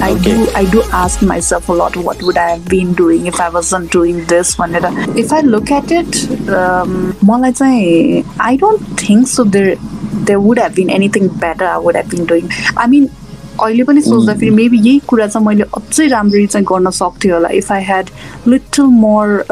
I, I do I do ask myself a lot what would I have been doing if I wasn't doing this one? Uh, if I look at it um, more like I don't think so there there would have been anything better I would have been doing. I mean अहिले पनि सोच्दाखेरि maybe यही कुरा चाहिँ मैले अझै राम्ररी चाहिँ गर्न सक्थेँ होला। If I had little more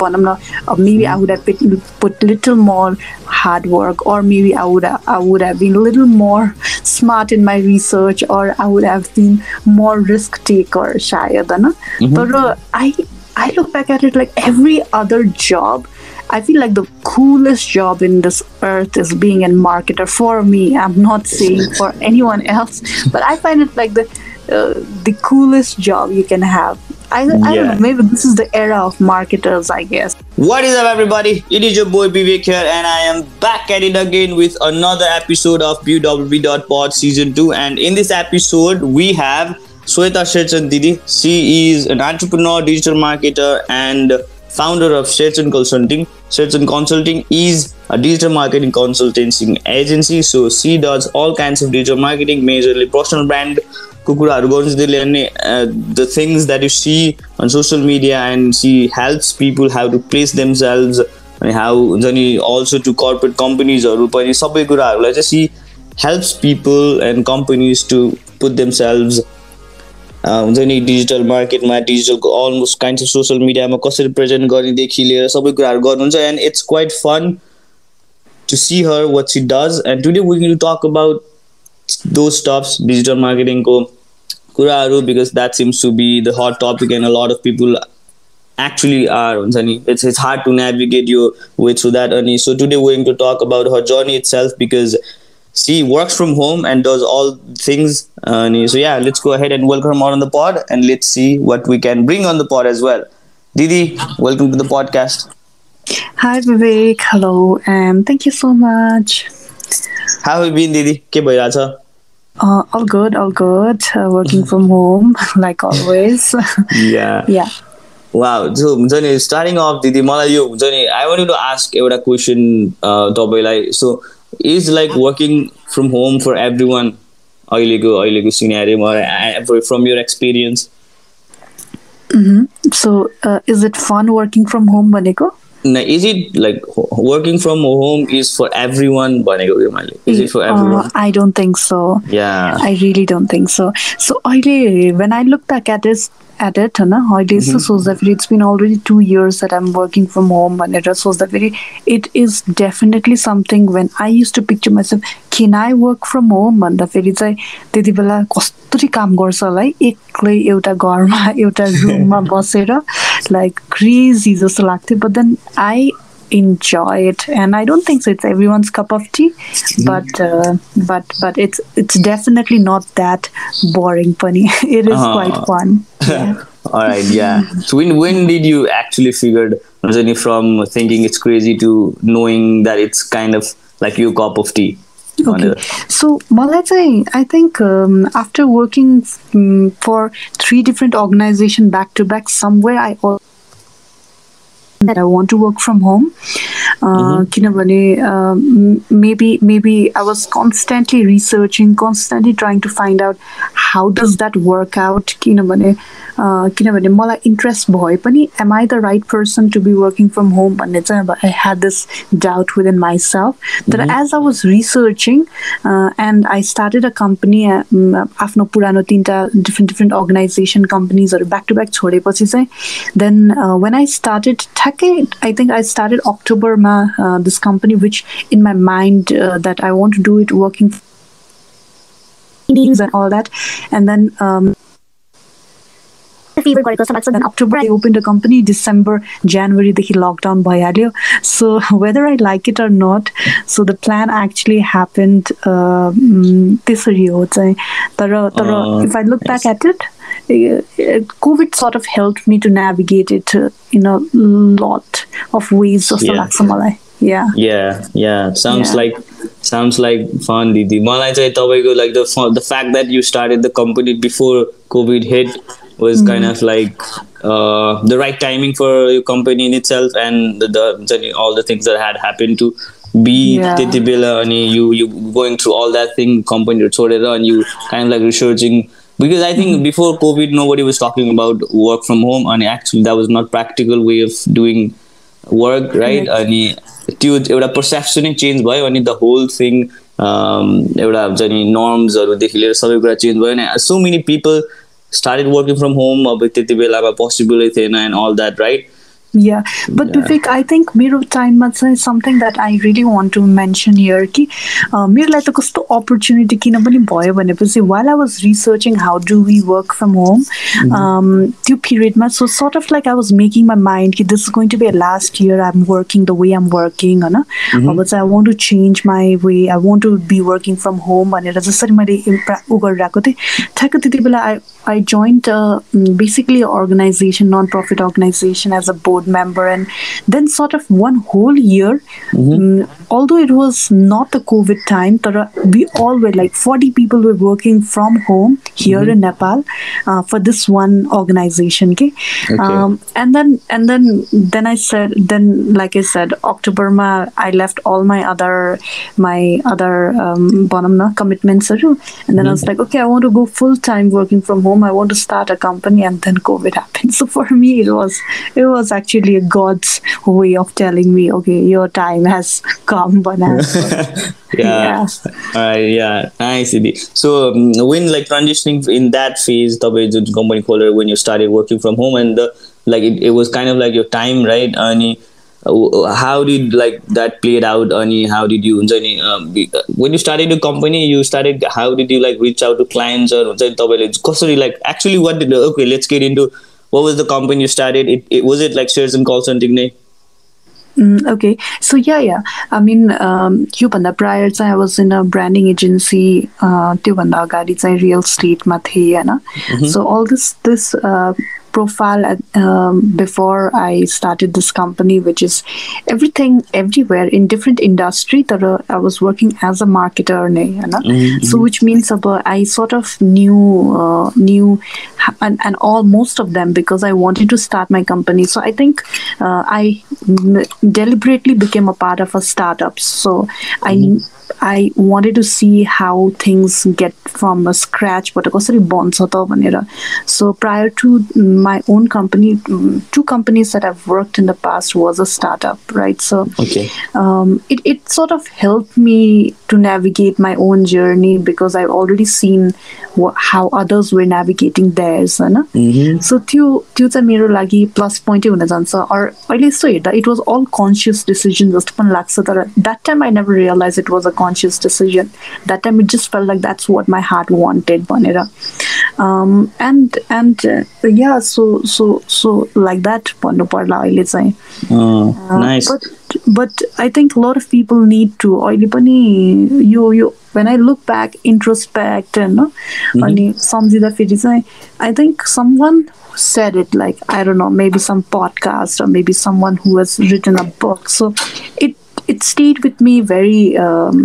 भनौँ न maybe I would put little more hard work or maybe I would I would have been little more smart in my research or I would have been more risk taker सायद होइन तर I I look back at it like every other जब I feel like the coolest job in this earth is being a marketer for me. I'm not saying for anyone else, but I find it like the uh, the coolest job you can have. I, I don't know. Maybe this is the era of marketers. I guess. What is up, everybody? It is your boy Vivek here, and I am back at it again with another episode of BWB.pod Season 2. And in this episode, we have Shweta Sherchan Didi. She is an entrepreneur, digital marketer, and founder of Sherchan Consulting. Sherchan Consulting is a digital marketing consultancy agency. So she does all kinds of digital marketing, majorly personal brand कुकुराहरू गर्नु चाहिँ त्यसले अनि the things that you see on social media and she helps people how to place themselves अनि how हुन्छ नि also to corporate कम्पनीजहरू पनि सबै कुराहरूलाई चाहिँ she helps people and companies to put themselves हुन्छ नि डिजिटल मार्केटमा डिजिटलको अलमोस्ट काइन्ड अफ सोसियल मिडियामा कसरी प्रेजेन्ट गर्नेदेखि लिएर सबै कुराहरू गर्नुहुन्छ and it's quite fun to see her what she does and today we will talk about those stops digital मार्केटिङको कुराहरू because that seems to be the hot topic and a lot of people actually are हुन्छ नि it's it's hard to navigate yo with so that अनि so today want to talk about her journey itself because she works from home and does all things अनि so yeah let's go ahead and welcome her on the pod and let's see what we can bring on the pod as well Didi welcome to the podcast Hi Vivek. Hello, and thank you so much. how have you been Didi के भइरहेछ Uh, all good, all good. Uh, working from home, like always. yeah yeah. Wow जो हुन्छ नि starting of दिदी मलाई यो हुन्छ नि आई वान्ट टु आस्क एउटा क्वेसन तपाईँलाई so is like working from home for everyone अहिलेको अहिलेको सिनेरियोमा from your experience so is it fun working from home भनेको न is it like working from home is for everyone भनेको यो मैले is it for every I don't think so I really don't think so so अहिले when I look the cat is at at होइन अहिले यस्तो सोच्दाखेरि it's been already two years at I'm working from home भनेर सोच्दाखेरि it is definitely something when I use to picture myself can I work from home भन्दाखेरि चाहिँ त्यति बेला कसरी काम गर्छ होला है एक्लै एउटा घरमा एउटा रुममा बसेर लाइक क्रेजी जस्तो लाग्थ्यो but then I enjoy it and i don't think so it's everyone's cup of tea mm-hmm. but uh, but but it's it's definitely not that boring funny it is uh-huh. quite fun yeah. all right yeah so when when did you actually figured Rajani, from thinking it's crazy to knowing that it's kind of like your cup of tea Okay. So, Malatai, say, I think um, after working um, for three different organizations back to back, somewhere I that I want to work from home. Uh, किनभने, um, maybe maybe I was constantly researching, constantly trying to find out how does that work out. किनभने uh, किनभने मलाई interest भए पनि am I the right person to be working from home भन्ने चाहिँ अब I had this doubt within myself. तर as I was researching uh, and I started a company uh, um, आफ्नो पुरानो तिनवटा different different organization companiesहरू back to back छोडेपछि चाहिँ then uh, when I started ठ्याक्कै I think I started अक्टोबरमा uh, this company which in my mind uh, that I want to do it working meetings and all that and then um, fever गरेको जस्तो लाग्छ then October I opened a company December January देखि lockdown भइहाल्यो so whether I like it or not so the plan actually happened uh, mm, त्यसरी हो चाहिँ तर तर Uh, if I look back at it uh, COVID sort of helped me to navigate it uh, in a lot of ways जस्तो Yeah. लाग्छ मलाई yeah Yeah, yeah. Sounds Yeah. like sounds like fun, Didi. मलाई चाहिँ तपाईँको like the fa- the fact that you started the company before COVID hit was kind of like uh, the right timing for your company in itself and the, the हुन्छ नि, all the things that had happened to be Yeah. त्यति बेला अनि you you going through all that thing company छोडेर and you kind of like researching because I think before COVID, nobody was talking about work from home, and actually that was not practical way of doing work, right? अनि त्यो एउटा पर्सेप्सनै change भयो अनि the whole thing एउटा हुन्छ नि नर्म्सहरूदेखि लिएर सबै कुरा चेन्ज भयो नि so many people started working from home अब त्यति बेलामा पोसिबलै थिएन and all that right Yeah, but Yeah. Vivek, I think मेरो टाइममा चाहिँ something that I really want to mention here कि uh, मेरो लागि त कस्तो opportunity किन पनि भयो भनेपछि while I was researching how do we work from home um, त्यो periodमा so sort of like I was making my mind कि this is going to be a last year I'm working the way I'm working होइन अब चाहिँ I want to change my way I want to be working from home भनेर जसरी मैले इम्प्रा उ गरिरहेको थिएँ ठ्याक्क त्यति बेला I I joined uh, mm, basically an organization, non-profit organization, as a board member, and then sort of one whole year. mm, although it was not the COVID time, but we all were like forty people were working from home here in Nepal uh, for this one organization. Okay, Okay. Um, and then and then then I said then like I said October ma I left all my other my other um, commitments and then I was like okay I want to go full time working from home I want to start a company and then COVID happened so for me it was it was actually a God's way of telling me okay your time has come but yeah uh, yeah nice Idi. so um, when like transitioning in that phase तपाईँ जुन company खोलेर when you started working from home and the like it, it was kind of like your time right अनि uh, how did like that played out अनि how did you हुन्छ नि um, be- uh, when you started your company you started how did you like reach out to clients or हुन्छ नि तपाईँले कसरी like actually what did okay let's get into what was the company you started it, it was it like shares and consulting नै Mm, okay, so yeah, yeah. I mean, um, योभन्दा prior चाहिँ I was in a branding agency. Uh, त्योभन्दा अगाडि चाहिँ real estate मा थिएँ होइन. So all this this uh, profile at, um, before I started this company, which is everything everywhere in different industry that uh, I was working as a marketer. Ne, mm-hmm. So which means uh, I sort of knew uh, knew and, and all most of them because I wanted to start my company. So I think uh, I m- deliberately became a part of a startup. So mm-hmm. I wanted to see how things get from a scratch, but कसरी बन्छ त भनेर. So prior to my own company, mm, two companies that I've worked in the past was a startup, right? So okay um, it, it sort of helped me to navigate my own journey because I've already seen what, how others were navigating theirs होइन so त्यो त्यो चाहिँ मेरो लागि plus पोइन्टै हुन जान्छ अर अहिले यस्तो हेर्दा it was all conscious decision जस्तो पनि लाग्छ तर that time I never realise it was a conscious decision that time it just fail like that's what my heart wanted भनेर एन्ड एन्ड या सो सो सो लाइक द्याट भन्नु पर्ला अहिले चाहिँ uh, nice but but I think a lot of people need to अहिले पनि यो यो when I look back introspect and अनि सम्झिँदाखेरि चाहिँ I think someone said it like I don't know maybe some podcast or maybe someone who has written a book so it it stayed with me very um,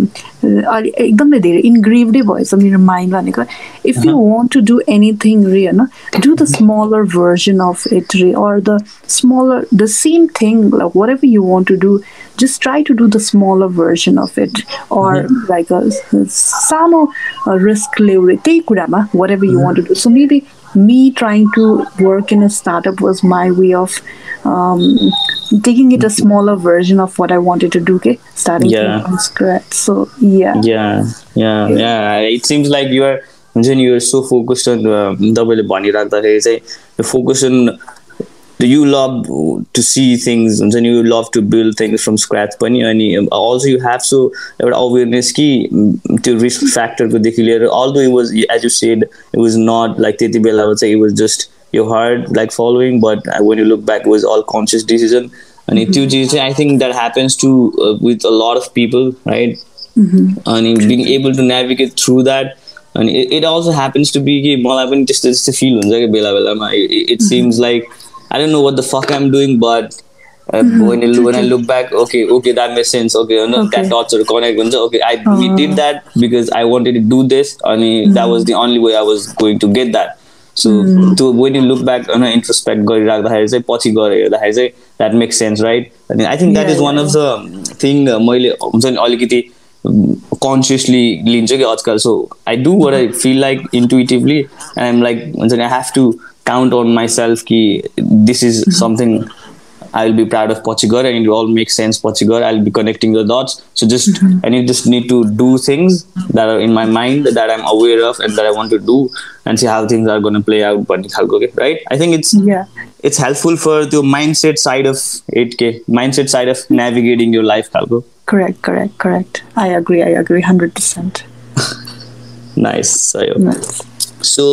अलि- एकदमै धेरै इन्ग्रेभडै भएछ मेरो mind भनेको if you want to do anything रे होइन do the smaller version of it रे or the smaller the same thing watt ever you want to do just try to do the smaller version of it or like सानो risk लियो रे त्यही कुरामा वाट ever you want to do so maybe me trying to work in a startup was my way of um, taking it a smaller version of what I wanted to do. Okay, starting Yeah. from scratch. So yeah, yeah yeah yeah it seems like you are हुन्छ नि you're so focused on uh, तपाईँले भनिराख्दाखेरि चाहिँ you focus on you love to see things हुन्छ नि you love to build things from scratch पनि अनि also you have so एउटा awareness कि mm, त्यो risk factor को देखि लिएर although it was as you said it was not like त्यति बेला चाहिँ it was just your heart like following but uh, when you look back it was all conscious decision अनि त्यो चिज चाहिँ I think that happens to uh, with a lot of people right अनि being able to navigate through that अनि it, it also happens to be कि मलाई पनि त्यस्तो त्यस्तो फिल हुन्छ क्या बेला बेलामा it seems like I don't know what the fuck I'm doing but when I, when I look back, okay, okay, that makes sense. Okay, you know, Okay. that dots are connect. हुन्छ, Okay, I we Uh-huh. did that because I wanted to do this, and that was the only way I was going to get that. So, to, when you look back, होइन, introspect गरिराख्दाखेरि चाहिँ पछि गएर हेर्दाखेरि चाहिँ that makes sense, right? अनि I think that Yeah, is one of the thing uh, मैले हुन्छ नि अलिकति कन्सियसली लिन्छु कि आजकल so I do what I feel like intuitively and I'm like हुन्छ नि I have to count on myself ki this is mm-hmm. something I'll be proud of Portugal and it all makes sense Portugal. I'll be connecting the dots. So just mm-hmm. Just need to do things that are in my mind that I'm aware of and that I want to do and see how things are gonna play out. But right? I think it's yeah it's helpful for the mindset side of 8K, mindset side of navigating your life, Kalgo. Correct, correct, correct. I agree, I agree hundred percent. Nice. nice. So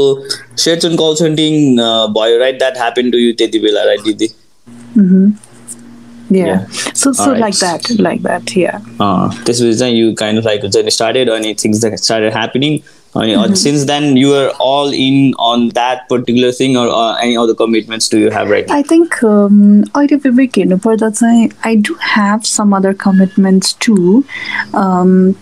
Sherchan consulting भयो right that happen to you त्यति बेला right दिदी त्यसपछि चाहिँ यु kind like हुन्छ नि started अनि things that started happening Yeah. This was then you kind of like started any things that started happening mm-hmm. since then you are all in on that particular thing or uh, any other commitments do you have right now? i think um, i do have some other commitments too um,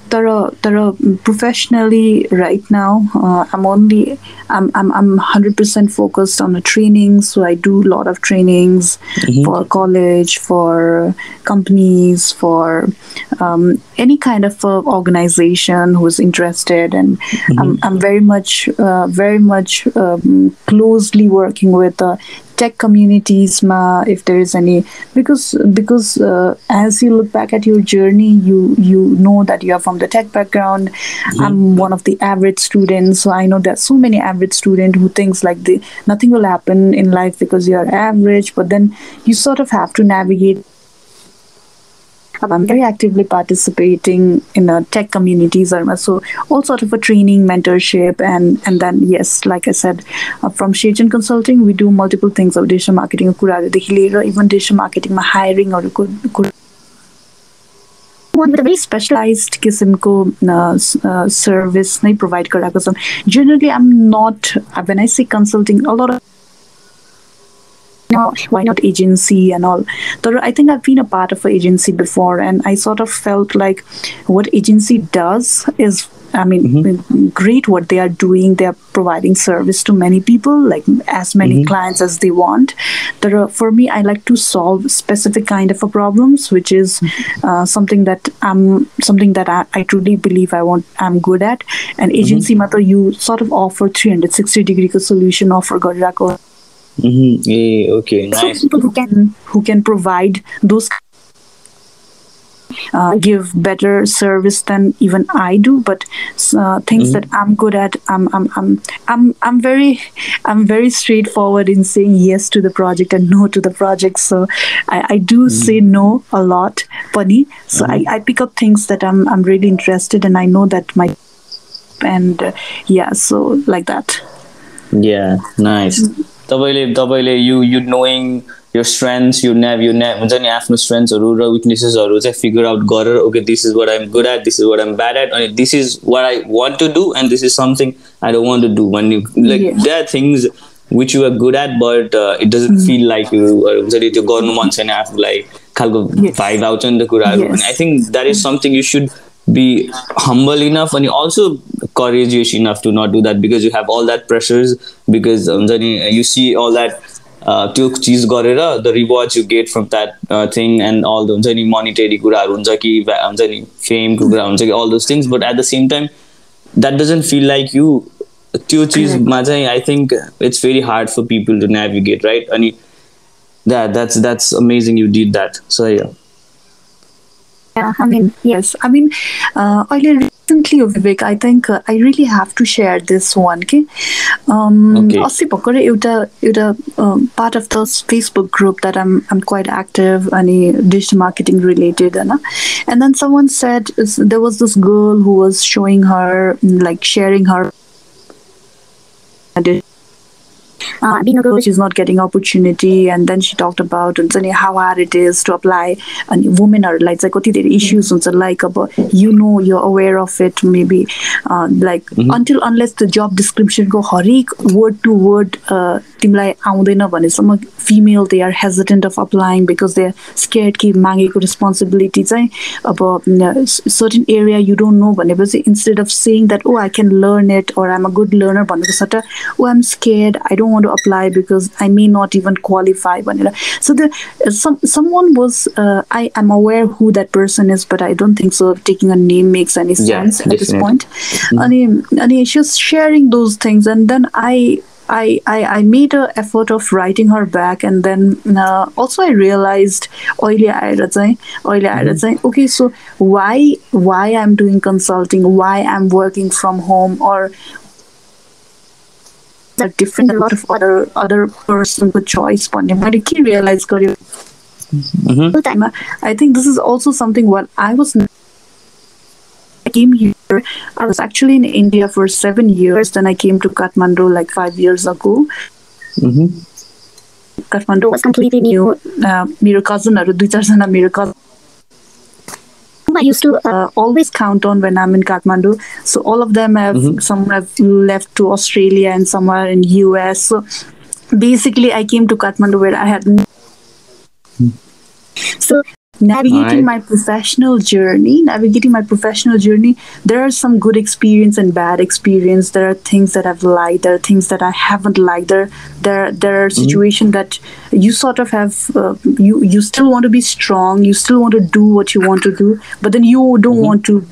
professionally right now uh, i'm only I'm, I'm, I'm 100% focused on the training so i do a lot of trainings mm-hmm. for college for companies for um, any kind of uh, organization who's interested and mm-hmm. I'm, I'm very much uh, very much um, closely working with the tech communities ma if there is any because because uh, as you look back at your journey you you know that you are from the tech background mm-hmm. i'm one of the average students so i know there's so many average students who thinks like the nothing will happen in life because you are average but then you sort of have to navigate I'm very actively participating in a tech communities, um, So all sort of a training, mentorship, and and then yes, like I said, uh, from Sherchan Consulting, we do multiple things of digital marketing, even digital marketing, hiring or one with a very specialized किसिमको service uh, uh, provide. Generally, I'm not uh, when I say consulting a lot of no, why not agency and all? I think I've been a part of an agency before, and I sort of felt like what agency does is I mean, mm-hmm. Mm, great what they are doing. They are providing service to many people, like as many mm-hmm. clients as they want. But uh, for me, I like to solve specific kind of problems, which is mm-hmm. uh, something that I'm something that I, I, truly believe I want. I'm good at. And mm-hmm. agency, mm-hmm. Mother, you sort of offer 360 degree solution, offer Gorilla Mm-hmm. Yeah, okay, nice. So people who can who can provide those uh, give better service than even I do. But uh, things mm-hmm. that I'm good at, I'm, I'm, I'm, I'm, I'm very, I'm very straightforward in saying yes to the project and no to the project. So I, I do mm-hmm. say no a lot, funny. So mm-hmm. I, I pick up things that I'm, I'm really interested, and I know that my, and uh, yeah, so like that. Yeah, nice. तपाईँले तपाईँले यु यु knowing यो strengths यु नेभ यु नेभ हुन्छ नि आफ्नो स्ट्रेन्थ्सहरू र विकनेसेसहरू चाहिँ figure out गरेर okay this is what I'm good at this is what I'm bad at अनि this is what I want to do and this is something I don't want to do भन्ने like they are things which you are good at but it doesn't feel like you हुन्छ नि त्यो गर्नु मन छैन आफूलाई खालको vibe आउँछ नि त कुराहरू अनि I think that is something you should be humble enough and also courageous enough to not do that because you have all that pressures because um, you see all that त्यो चिज गरेर the rewards you get from that thing and all the हुन्छ नि monetary कुराहरू हुन्छ कि हुन्छ नि फेमको कुरा हुन्छ कि all those things but at the same time that doesn't feel like यु त्यो चिजमा चाहिँ I think it's very hard for people to navigate right अनि that that's that's amazing you did that so या Yeah, I mean, yes. I mean, uh, recently, Vivek, I think uh, I really have to share this one. Okay. Um, okay. Um, part of the Facebook group that I'm I'm quite active and digital marketing related. And then someone said there was this girl who was showing her, like sharing her uh, being a girl, बिनाको she's not getting opportunity and then she talk about हुन्छ नि how are it is to apply अनि वुमेनहरूलाई चाहिँ कति धेरै issues हुन्छ like अब you know you aware of it maybe like until unless त्यो जब डिस्क्रिप्सनको हरेक वर्ड टु वर्ड तिमीलाई आउँदैन भनेसम्म female they are hesitant of applying because they are scared कि मागेको रेस्पोन्सिबिलिटी चाहिँ अब certain area you don't know भनेपछि instead of saying that oh I can learn it or I'm a good learner भनेको सट्टा ओ I'm scared I don't want to apply because I may not even qualify. So the some someone was uh, I am aware who that person is, but I don't think so. Taking a name makes any sense yeah, at this point. Mm-hmm. And, and she's sharing those things, and then I I, I, I, made an effort of writing her back and then uh, also I realized mm-hmm. okay so why why I'm doing consulting why I'm working from home or that different a lot of other other personको choice भन्ने मैले के realize गरेँ त्यो टाइममा I think this is also something what I was I came here. I was actually in India for seven years. Then I came to Kathmandu like five years ago. Mhm. Kathmandu was completely new. Uh, मेरो cousinहरू दुई चारजना मेरो cousin I used to uh, always count on when I'm in Kathmandu. So all of them have some have left to Australia and some are in US. So basically, I came to Kathmandu where I had. So navigating my professional journey, navigating my professional journey, there are some good experience and bad experience. There are things that I've liked. There are things that I haven't liked. There, there, there are situations that you sort of have. Uh, you you still want to be strong. You still want to do what you want to do, but then you don't want to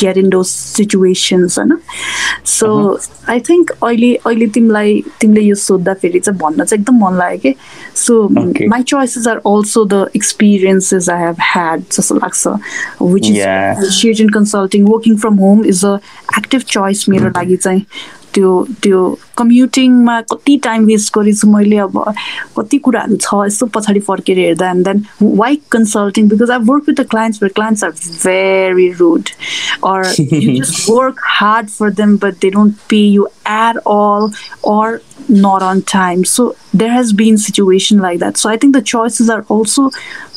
get in those situations होइन? So I think अहिले अहिले तिमीलाई तिमीले यो सोद्धाखेरि चाहिँ भन्न चाहिँ एकदम मन लाग्यो कि? So. My choices are also the experiences I have had जस्तो लाग्छ। Which. Is सिएजन consulting working from home is a active choice मेरो लागि चाहिँ। त्यो त्यो कम्युटिङमा कति टाइम वेस्ट गरेछु मैले अब कति कुराहरू छ यस्तो पछाडि फर्केर हेर्दा and then why consulting because I work with the clients but clients are very rude or you just work hard for them but they don't pay you at all or not on time so there has been situation like that so i think the choices are also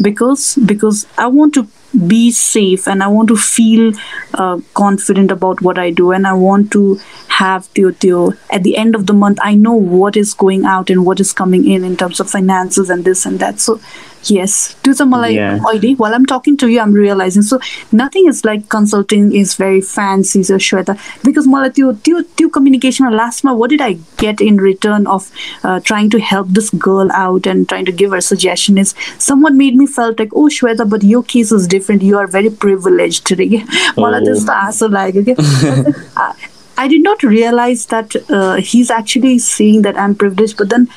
because because i want to be safe and i want to feel uh, confident about what i do and i want to have the, the at the end of the month i know what is going out and what is coming in in terms of finances and this and that. So yes do some like Yeah. already while I'm talking to you, I'm realizing. So nothing is like consulting is very fancy, so Shweta. Because मलाई त्यो त्यो त्यो communication last month, what did I get in return of uh, trying to help this girl out and trying to give her suggestion is someone made me felt like, oh Shweta, but your case is different. You are very privileged. रे के। मलाई Oh. त्यस्तो आशा लाग्यो कि I- I did not realize that uh, he's actually saying that I'm privileged, but then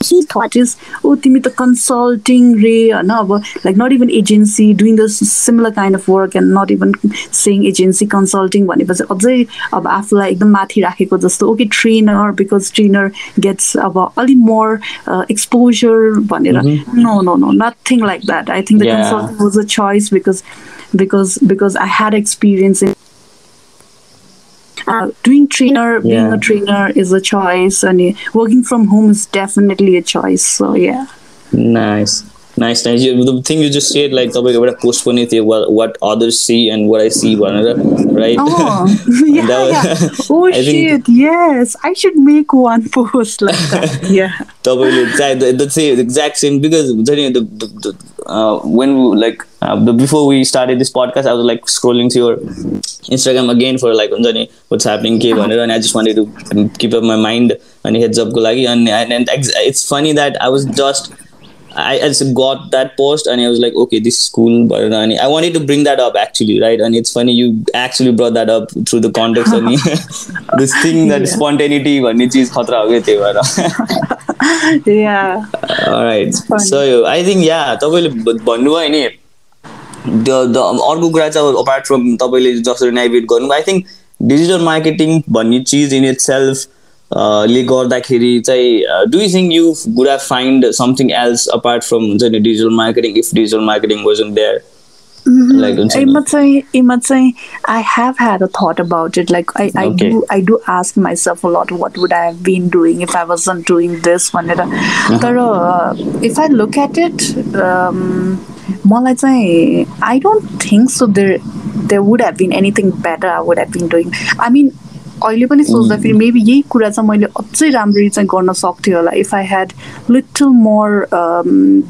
he thought is oh तिमी त consulting रे होइन अब like not even agency doing this similar kind of work and not even saying agency consulting भनेपछि अझै अब आफूलाई एकदम माथि राखेको जस्तो okay trainer because trainer gets अब अलिक मोर एक्सपोजर भनेर no no no nothing like that I think the Yeah. consulting was a choice because because because I had experience in uh, doing trainer, being Yeah. a trainer is a choice, and uh, working from home is definitely a choice. So yeah, Nice. Nice, nice. You, the thing you just said, like, तपाईँको एउटा post पनि थियो what, what others see and what I see भनेर right? oh yeah, That was- yeah. oh I think- shit, yes, I should make one post like that. yeah, तपाईँले exact the, the same exact same because हुन्छ नि the, the, the uh, when we, like uh, the, before we started this podcast I was like scrolling through your Instagram again for like हुन्छ नि what's happening के भनेर and I just wanted to keep up my mind अनि heads up को लागि and, and, and ex- it's funny that I was just I, I just got that post and I was like, okay, this is cool. But and I wanted to bring that up actually, right? And it's funny you actually brought that up through the context of me. this thing that Yeah. spontaneity भन्ने चिज खतरा हो क्या त्यही भएर yeah, Alright. funny. So I think yeah, तपाईँले भ- भन्नुभयो नि द द अर्को कुरा चाहिँ अब अपार्ट फ्रम तपाईँले जसरी नेभिगेट गर्नुभयो आई थिङ्क डिजिटल मार्केटिङ भन्ने चिज इन इट सेल्फ ले गर्दाखेरि चाहिँ do think you could find something else apart from हुन्छ नि digital marketing if digital marketing wasn't there लाइकमा चाहिँ एमा चाहिँ I have had a thought about it like I I do I do ask myself lot what would I have been doing if I was not doing this भनेर तर if I look at it मलाई चाहिँ I don't think so there there would have been anything better I would have been doing I mean अहिले पनि सोच्दाखेरि maybe यही कुरा चाहिँ मैले अझै राम्ररी चाहिँ गर्न सक्थेँ होला if I had little more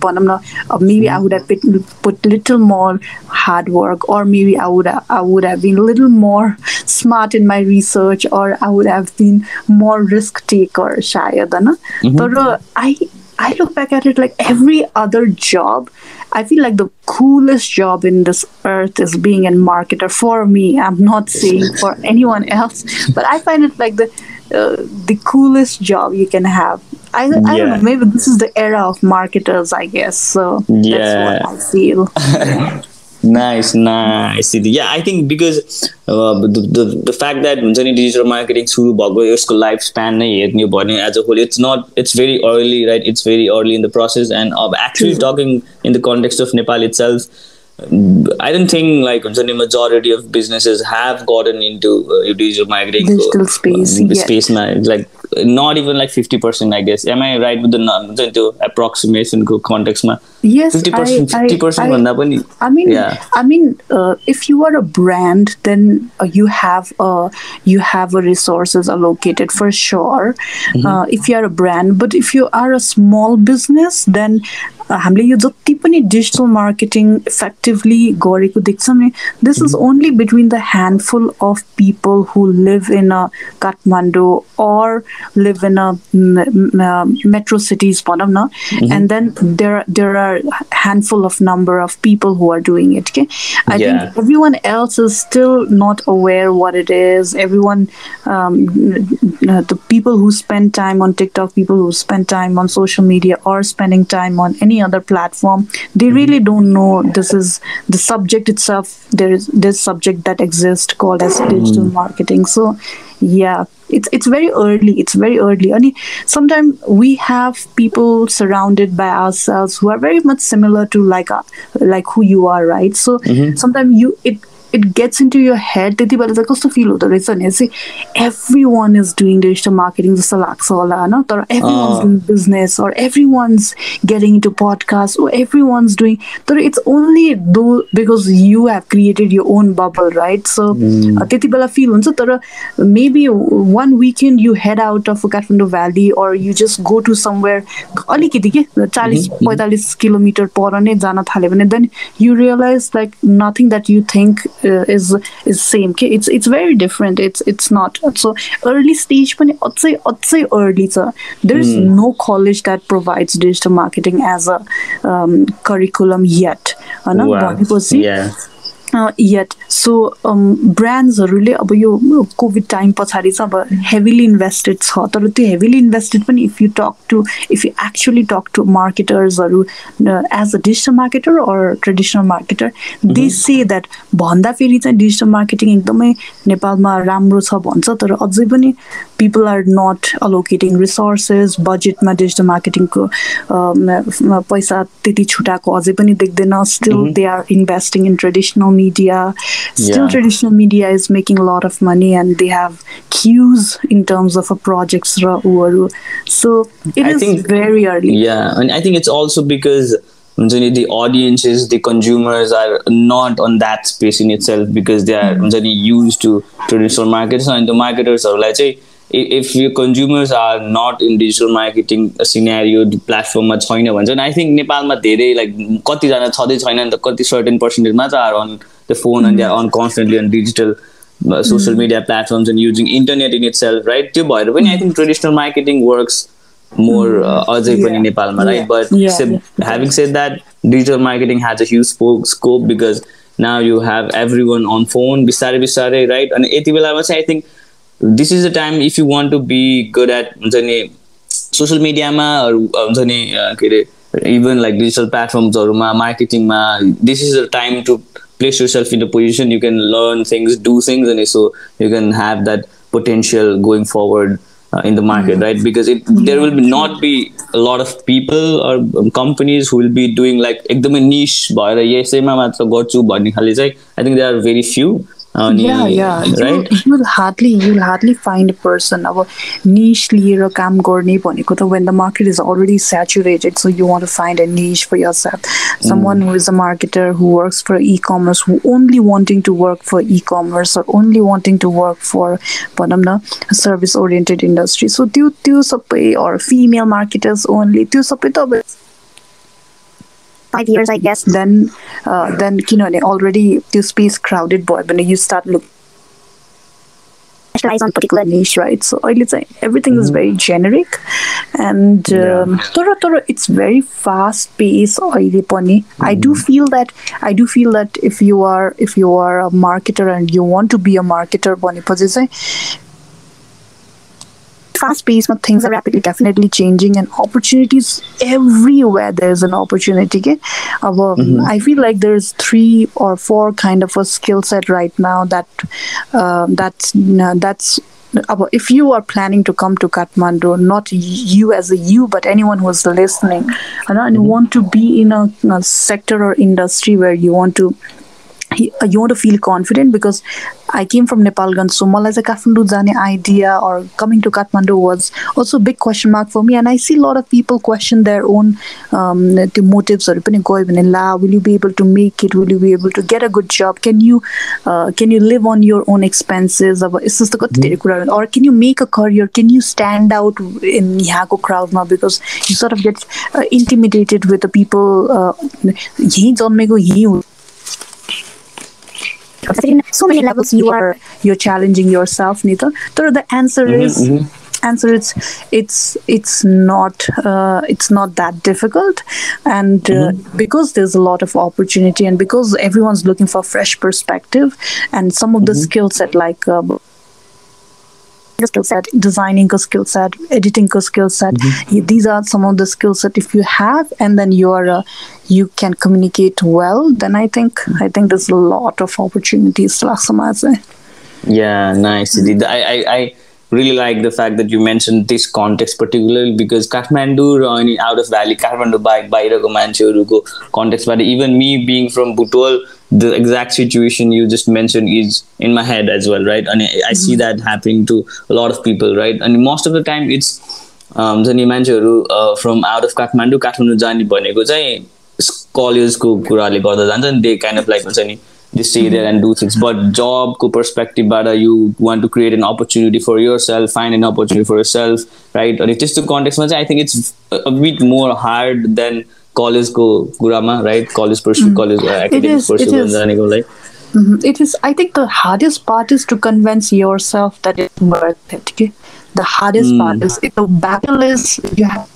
भनौँ न maybe I would have put little more hard work or maybe I would I would have been a little more smart in my research or I would have been more risk taker shayad na but uh, I I look back at it like every other job I feel like the coolest job in this earth is being a marketer for me I'm not saying for anyone else but I find it like the uh, the coolest job you can have I, I Yeah. don't know maybe this is the era of marketers I guess so that's Yeah. what I feel Nice, nice. Yeah, I think because uh, the, the the fact that हुन्छ नि digital marketing सुरु भएको यसको life span नै हेर्ने हो भने as a whole it's not it's very early right it's very early in the process and अब actually talking in the context of Nepal itself I don't think like हुन्छ नि majority of businesses have gotten into uh, digital marketing Digital space, uh, yeah. space ma, like not even like 50% I guess am I right with the nu- हुन्छ नि त्यो approximation को context मा Yes, 50% I, I, 50% I- भन्दा पनि I mean, Yeah. I mean, uh, if you are a brand, then uh, you have uh, you have a resources allocated for sure. Uh, if you are a brand, but if you are a small business, then हामीले यो जति पनि digital marketing effectively गरेको देख्छौँ नि this is only between the handful of people who live in a Kathmandu or live in a metro cities भनौँ न and then there there are handful of number of people who are doing it okay i Yeah. think everyone else is still not aware what it is everyone um, n- the people who spend time on tiktok people who spend time on social media or spending time on any other platform they mm-hmm. really don't know this is the subject itself there is this subject that exists called as mm-hmm. digital marketing. So yeah it's it's very early it's very early. And sometimes we have people surrounded by ourselves who are very much similar to like uh, like who you are right? So mm-hmm. sometimes you it it gets into your head त्यति बेला चाहिँ कस्तो feel हुँदो रहेछ भने चाहिँ everyone is doing digital marketing जस्तो लाग्छ होला होइन तर everyone's doing business or everyone's getting into podcast or everyone's doing तर it's only though because you have created your own bubble right so त्यति बेला फिल हुन्छ तर maybe one weekend you head out of Kathmandu valley or you just go to somewhere अलिकति के चालिस पैँतालिस kilometre पर नै जान थाल्यो भने then you realize like nothing that you think Uh, is is same. It's it's very different. It's it's not. So early stage pani atsai early there's mm. no college that provides digital marketing as a um, curriculum yet. Hana bhanepachi yet so ब्रान्ड्सहरूले अब यो covid time पछाडि चाहिँ अब heavily invested छ तर त्यो heavily invested पनि if you talk to if you actually talk to मार्केटर्सहरू as a digital marketer or traditional marketer they say that भन्दा फेरि चाहिँ डिजिटल मार्केटिङ एकदमै नेपालमा राम्रो छ भन्छ तर अझै पनि people are not allocating resources बजेटमा डिजिटल मार्केटिङको पैसा त्यति छुटाएको अझै पनि देख्दैन still they are investing in traditional media still yeah. traditional media is making a lot of money and they have queues in terms of a project's so it I is think, very early yeah and i think it's also because the audiences the consumers are not on that space in itself because they are mm-hmm. used to traditional markets and the marketers are like say. If your consumers are not in digital marketing scenario प्लेटफर्ममा छैन भने चाहिँ I think नेपालमा धेरै like कतिजना छँदै छैन नि त कति सर्टेन पर्सेन्टेज मात्र are on the phone and are on constantly on digital social media platforms and using internet in itself right त्यो भएर पनि I think traditional marketing works more अझै पनि. नेपालमा right. But having said that digital marketing has a huge spo- scope because now you have everyone on phone बिस्तारै बिस्तारै right? अनि यति बेलामा चाहिँ I think this is the time if you want to be good at हुन्छ नि social मिडियामा हुन्छ नि के अरे इभन लाइक डिजिटल प्लेटफर्म्सहरूमा मार्केटिङमा this is the time to place yourself in the position you can learn things do things अनि so you can have that potential going forward in the market right because it there will be not be a lot of people or um, companies who will be doing like एकदमै niche भएर यसैमा मात्र गर्छु भन्ने खाले चाहिँ I think there are very few you'll hardly you'll hardly find person अब niche लिएर काम गर्ने भनेको त when the market is already saturated so you want find a niche for yourself someone who is a marketer who works for e-commerce who only wanting to work for e-commerce or only wanting to work for भनौँ न service oriented industry सो त्यो त्यो सबै अर female marketers only त्यो सबै त अब five years, I guess, then uh, then know, already this space crowded boy, When you start look specialize on particular niche, right? So it's uh, everything mm-hmm. is very generic, and toro um, it's very fast paced. Mm. I do mm-hmm. feel that I do feel that if you are if you are a marketer and you want to be a marketer, fast pace, but things are rapidly definitely changing and opportunities everywhere there's an opportunity okay? um, i feel like there's three or four kind of a skill set right now that uh, that's uh, that's uh, if you are planning to come to Kathmandu, not you as a you, but anyone who is listening, and you mm-hmm. want to be in a, a sector or industry where you want to uh, you want to feel confident because I came from Nepal, so Malaysia Kathmandu Zane idea or coming to Kathmandu was also a big question mark for me. And I see a lot of people question their own um, motives or will you be able to make it? Will you be able to get a good job? Can you uh, can you live on your own expenses? Hmm. Or can you make a career? Can you stand out in Yago crowd now? Because you sort of get uh, intimidated with the people. Uh, in so many levels you are you're challenging yourself Nita. So the answer is answer it's it's it's not uh, it's not that difficult. And uh, because there's a lot of opportunity and because everyone's looking for fresh perspective and some of the skill set like uh, skill set, designing a skill set, editing a skill set. Mm-hmm. These are some of the skill set if you have, and then you are uh, you can communicate well. Then I think I think there's a lot of opportunities. Yeah, nice. Mm-hmm. I, I, I really like the fact that you mentioned this context particularly because Kathmandu uh, or any out of valley Kathmandu by by Manchu context but even me being from Butwal. the exact situation you just mentioned is in my head as well, right? And I, I see mm-hmm. that happening to a lot of people, right? And most of the time, it's झन् मान्छेहरू from out of Kathmandu Kathmandu जाने भनेको चाहिँ कलेजको कुराले गर्दा जान्छ नि दे काइन्ड अफ लाइक हुन्छ नि this area and do things but जबको पर्सपेक्टिभबाट you want to create an opportunity for yourself fine an opportunity for yourself right अनि त्यस्तो कन्टेक्समा चाहिँ I think it's with more hard than more hard than college ko gurama, right? College pursue, college uh, academic is, it pursue, is. जाने को, like. Mhm. It is. I think the hardest part is to convince yourself that it's worth it. Okay? The hardest part is the battle is you have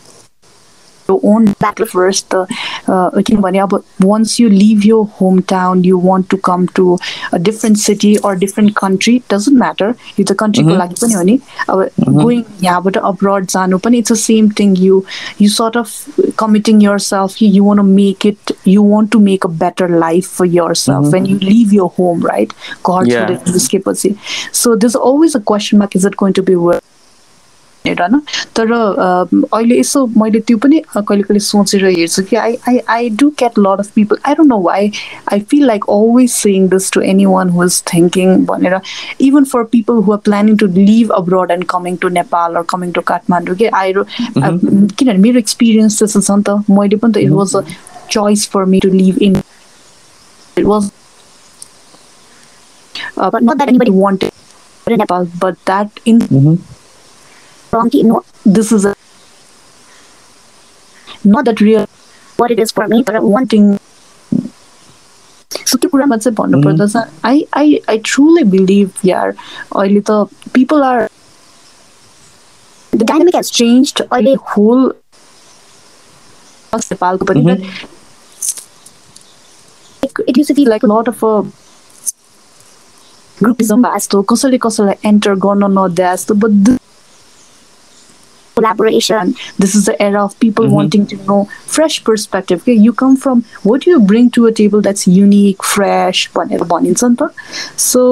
your own battle first. The uh, uh but once you leave your hometown, you want to come to a different city or different country. Doesn't matter if the country mm-hmm. mm-hmm. going yeah, but abroad it's the same thing. You you sort of committing yourself. You, want to make it. You want to make a better life for yourself mm-hmm. when you mm-hmm. leave your home, right? God yeah. So there's always a question mark. Is it going to be worth? भनेर होइन तर अहिले यसो मैले त्यो पनि कहिले कहिले सोचेर हेर्छु कि I I I do get lot of people I don't know why I feel like always saying this to anyone who is thinking भनेर। Even for people who are planning to live abroad and coming to Nepal or coming to Kathmandu कि I किनभने मेरो experience त्यस्तो छ नि त। मैले पनि त it was a choice for me to live in. It was, uh, but not that anybody wanted Nepal, but that in wrong, you know, this is a, not that real what it is for me, but I'm wanting. So त्यो कुरामा चाहिँ भन्नुपर्दा चाहिँ आई I I truly believe यार अहिले त people are the dynamic hedge change अहिले whole नेपालको पनि but it used to be like a lot of a groupism जस्तो कसैले कसैलाई एन्टर गर्न नदिए जस्तो but this collaboration this is the era of people wanting to know fresh perspective okay? you come from what do you bring to a table that's unique fresh भनेर भनिन्छ नि त so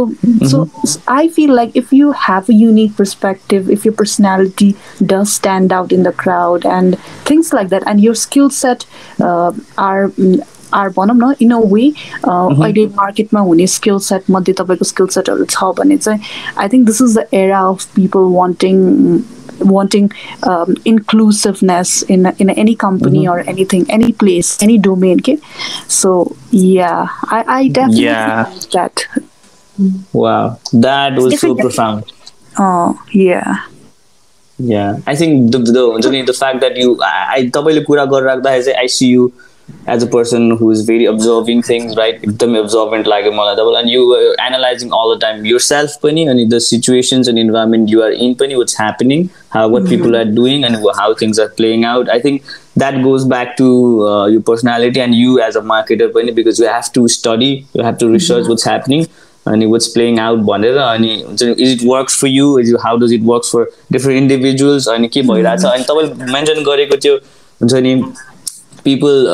so I feel like if you have a unique perspective if your personality does stand out in the crowd and things like that and your skill set uh, are mm, are भनौँ न in a way अहिले मार्केटमा हुने skill set मध्ये तपाईँको skill सेटहरू छ भने चाहिँ I think this is the era of people wanting wanting um, inclusiveness in in any company or anything, any place, any domain. Okay, so yeah, I, I definitely Yeah. think that. Wow, that was so different. profound. Oh yeah, Yeah, I think the the हुन्छ नि the fact that you I तपाईँले कुरा गरिराख्दाखेरि चाहिँ I see you As a person who is very observing things right एकदमै observant लाग्यो मलाई. Double and you analyzing all the time yourself पनि अनि the situations and environment you are in पनि what's happening how what people are doing and how things are playing out I think that goes back to you personality and you as a marketer पनि because you have to study you have to research what's happening अनि what's playing out भनेर अनि हुन्छ नि is it works for you is how does it works for different individuals अनि के भइरहेको छ अनि तपाईँले मेन्सन गरेको त्यो हुन्छ नि पिपल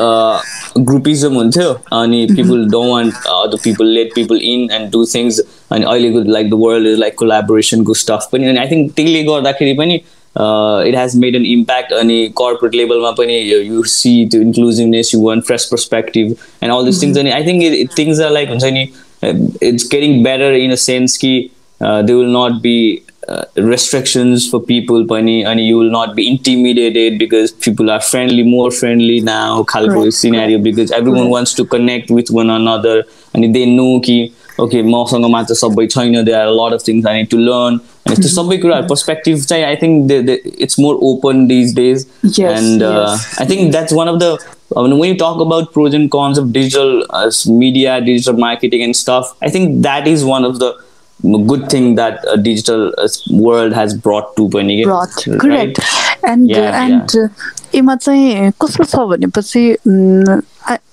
ग्रुपिजम हुन्थ्यो अनि people don't want other people let people in and do things अनि अहिलेको like the world is like कोलाबोरेसनको stuff पनि. अनि आई थिङ्क त्यसले गर्दाखेरि पनि it has made an impact अनि कर्पोरेट लेभलमा पनि यु सी त्यो inclusiveness you want fresh perspective and all this things अनि I think things are like हुन्छ नि it's getting better in a sense ki uh, there will not be uh, restrictions for people pani and you will not be intimidated because people are friendly more friendly now khalko Correct. scenario because everyone wants to connect with one another and they know ki okay मसँग मात्र सबै छैन there are a lot of things I need to learn and त्यो सबै कुराहरू perspective चाहिँ I think the, the, it's more open these days Yes, and uh, yes. I think that's one of the I mean, when you talk about pros and cons of digital uh, media, digital marketing, and stuff, I think that is one of the good thing that a digital uh, world has brought to Pani. brought right? correct and Yeah, and यसमा चाहिँ कस्तो छ भनेपछि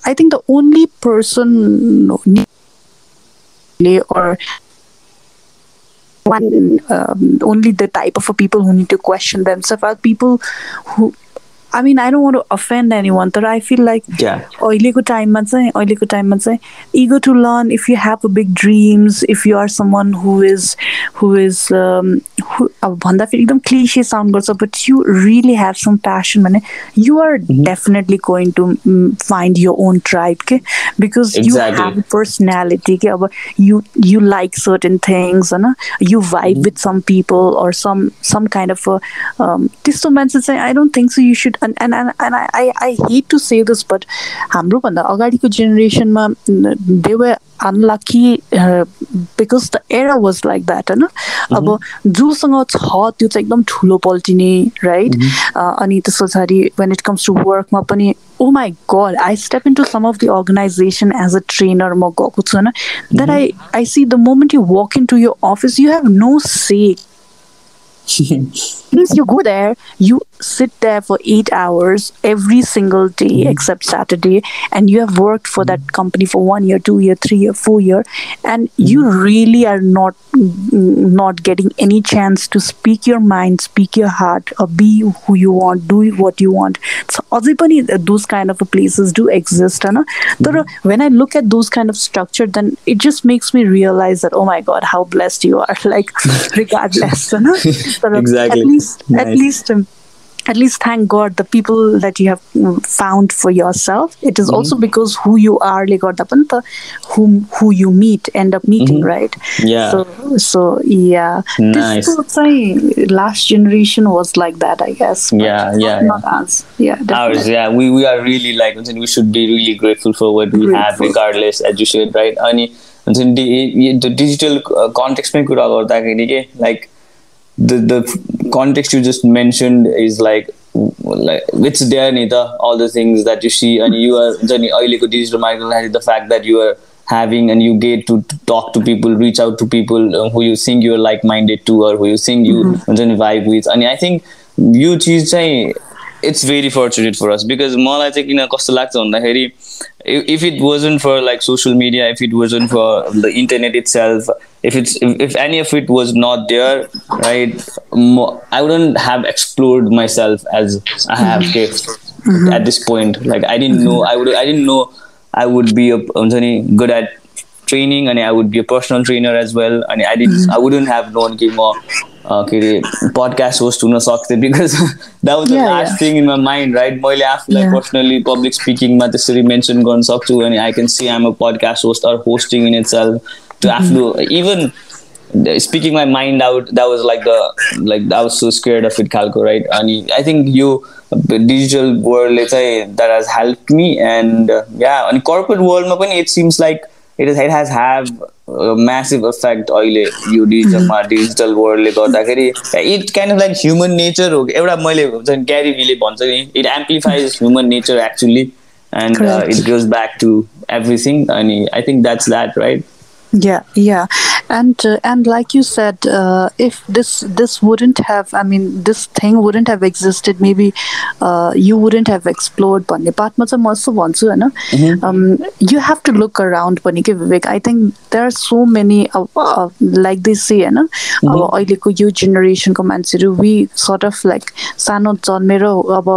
I think the only person or one um, only the type of people who need to question themselves are people who I mean I don't want to offend anyone but I feel like Yeah. अहिलेको टाइममा चाहिँ अहिलेको टाइममा चाहिँ eager to learn if you have a big dreams if you are someone who is who is um, who अब भन्दाखेरि एकदम cliche sound गर्छ but you really have some passion भने you are definitely going to mm, find your own tribe के because you Exactly. have a personality के अब you you like certain things होइन you vibe with some people or some some kind of a um, त्यस्तो मान्छे चाहिँ I don't think so you should and and and, and I, I I hate to say this but हाम्रोभन्दा अगाडिको जेनेरेसनमा they were unlucky because the era was like that होइन? अब जोसँग छ त्यो चाहिँ एकदम ठुलो पल्टिने राइट अनि त्यस पछाडि वेन इट कम्स टु वर्कमा पनि ओ my god I step in to some of the organization as a trainer म गएको छु होइन? That I I see the moment you walk in to your office you have no say Means you go there, you sit there for eight hours every single day mm-hmm. except Saturday, and you have worked for that mm-hmm. company for one year, two year, three year, four year, and mm-hmm. you really are not not getting any chance to speak your mind, speak your heart, or be who you want, do what you want. So, those kind of places do exist, and uh, mm when I look at those kind of structure, then it just makes me realize that oh my god, how blessed you are! Like regardless, Exactly. At least, nice. at least. Um, at least thank god the people that you have mm, found for yourself it is mm-hmm. also because who you are like or whom who you meet end up meeting mm-hmm. right yeah so so yeah nice. this saying, last generation was like that i guess yeah yeah not, yeah. Yeah ours yeah we we are really like and we should be really grateful for what we have regardless as you said right Ani, the digital uh, context may good like the the context you just mentioned is like like it's there त all the things that you see and you are अहिलेको digital marketing the fact that you are having and you get to, to talk to people reach out to people uh, who you think you're like minded to or who you think you नि vibe with अनि I think चिज चाहिँ it's very fortunate for us because मलाई चाहिँ किन कस्तो लाग्छ भन्दाखेरि if if it wasn't for like social media if it wasn't for the internet itself if it's if, if any of it was not there right mo- I wouldn't have explored myself as I have kept at this point like I didn't know I would I didn't know I would be a हुन्छ नि good at training and I would be a personal trainer as well and I didn't I wouldn't have known कि म के अरे podcast host हुन सक्थेँ because that was the last thing in my mind right मैले आफूलाई personally public स्पिकिङमा त्यसरी mention गर्न सक्छु अनि I can see I'm a podcast host or hosting in itself त्यो आफ्नो even speaking my mind out that was like the like that was so scared of it खालको right अनि I think यो digital वर्ल्डले चाहिँ that has help me and yeah अनि corporate वर्ल्डमा पनि it seems like it has, it has have a massive effect अहिले यो डिजिटलमा डिजिटल वर्ल्डले गर्दाखेरि। It kind of like human nature हो। एउटा मैले हुन्छ नि क्यारी भिले भन्छ नि it amplifies human nature actually and. It goes back to everything अनि I think that's that right yeah yeah. And uh, and like you said uh, if this this wouldn't have i mean this thing wouldn't have existed maybe uh, you wouldn't have explored भन्ने पार्टमा चाहिँ म यस्तो भन्छु होइन um, you have to look around पनि के Vivek I think there are so many like this say होइन अब अहिलेको यो जेनेरेसनको मान्छेहरू वी सर्ट अफ लाइक सानो जन्मेर अब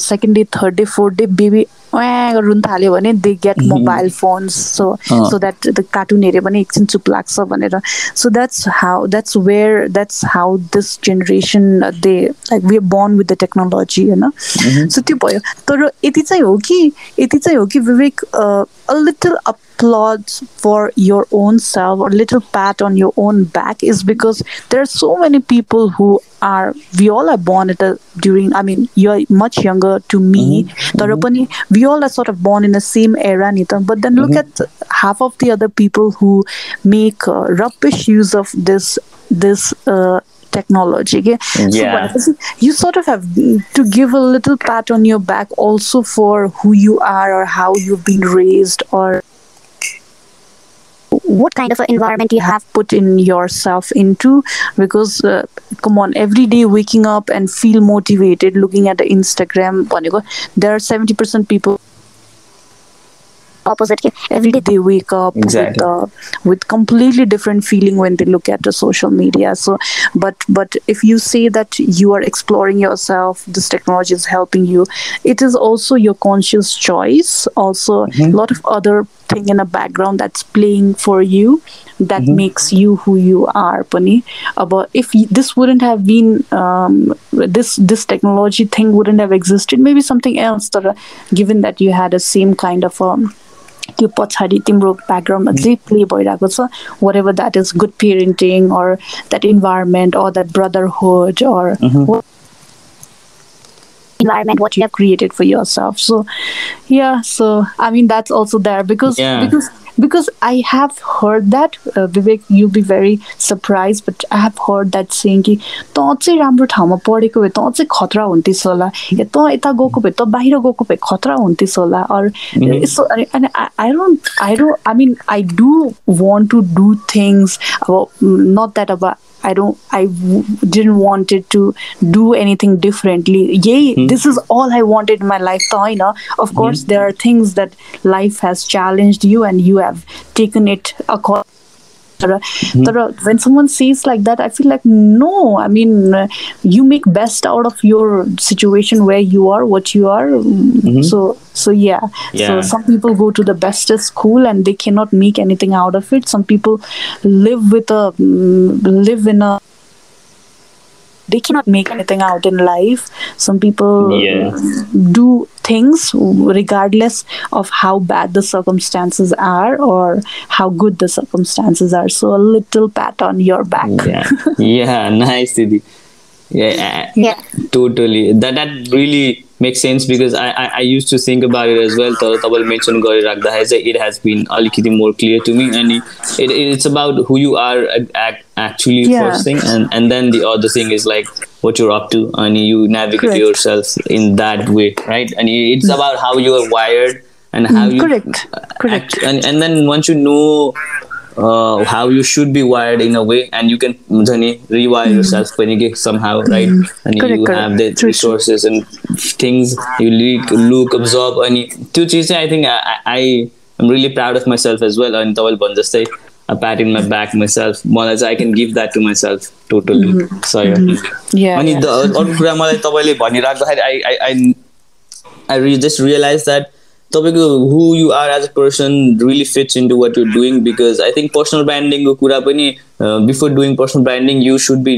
second day third day fourth day baby run थाल्यो भने they get mobile phones so. So that the cartoon हेऱ्यो भने एकछिन चुप लाग्छ भनेर। So that's how that's where that's how this generation they like we born with the technology होइन so त्यो भयो। तर यति चाहिँ हो कि यति चाहिँ हो कि विवेक a little applause for your own self or little pat on your own back is because there are so many people who are we all are born at a during i mean you're much younger to me mm-hmm. tarapani mm-hmm. we all are sort of born in the same era Nitam, but then look mm-hmm. at half of the other people who make uh, rubbish use of this this uh, technology okay? yeah. so you sort of have to give a little pat on your back also for who you are or how you've been raised or what kind of an environment you have put in yourself into because uh, come on every day waking up and feel motivated looking at the instagram there are 70% people opposite के every day they wake up Exactly. with uh, with completely different feeling when they look at the social media. So but but if you say that you are exploring yourself this technology is helping you it is also your conscious choice. Also a lot of other thing in the background that's playing for you that makes you who you are pani. About if y- this wouldn't have been um, this this technology thing wouldn't have existed maybe something else that, uh, given that you had a same kind of um, त्यो पछाडि तिम्रो ब्याकग्राउन्डमा जे play भइरहेको छ whatever that is good parenting or that environment or that brotherhood or environment what you have created for yourself so yeah so i mean that's also there because Yeah. because because i have heard that uh, vivek you'll be very surprised but i have heard that saying कि तँ चाहिँ राम्रो ठाउँमा पढेको भए तँ चाहिँ खतरा हुन्थिस् होला या तँ यता गएको भए तँ बाहिर गएको भए खतरा हुन्थिस् होला अर यसो अनि अनि आई don't I don't I mean I do want to do things अब नट द्याट अब I don't, I w- didn't want it to do anything differently. Yay, hmm. this is all I wanted in my life. So, you know, of hmm. course, there are things that life has challenged you and you have taken it according. But when someone says like that, I feel like no. I mean, uh, you make best out of your situation where you are, what you are. Mm, So, so yeah. Yeah. So some people go to the bestest school and they cannot make anything out of it. Some people live with a mm, live in a they cannot make anything out in life. Some people Yeah. do things regardless of how bad the circumstances are or how good the circumstances are. So a little pat on your back. yeah yeah nice Didi. yeah Yeah. totally that that really makes sense because I, I I used to think about it as well तर तपाईँले mention गरिराख्दाखेरि चाहिँ it has been अलिकति more clear to me and it, it's about who you are ac- actually Yeah. first thing and and then the other thing is like what you're up to and you navigate Correct. yourself in that way right and it's about how you are wired and how you correct. Correct. act- and, and then once you know how you should be wired in a way and you can हुन्छ नि rewire यर self पनि के some how right अनि you have the resources and things you like look observe अनि त्यो चिज चाहिँ I think I am really proud of myself as well अनि तपाईँले भन्नु जस्तै प्याट इन माई ब्याक माई सेल्फ मलाई चाहिँ I can give that to myself totally सही अनि अर्को कुरा मलाई तपाईँले भनिराख्दाखेरि I I I I just realize that तपाईँको who you are as a person really fits into what you doing because I think personal ब्रान्डिङको कुरा पनि before doing personal branding you should be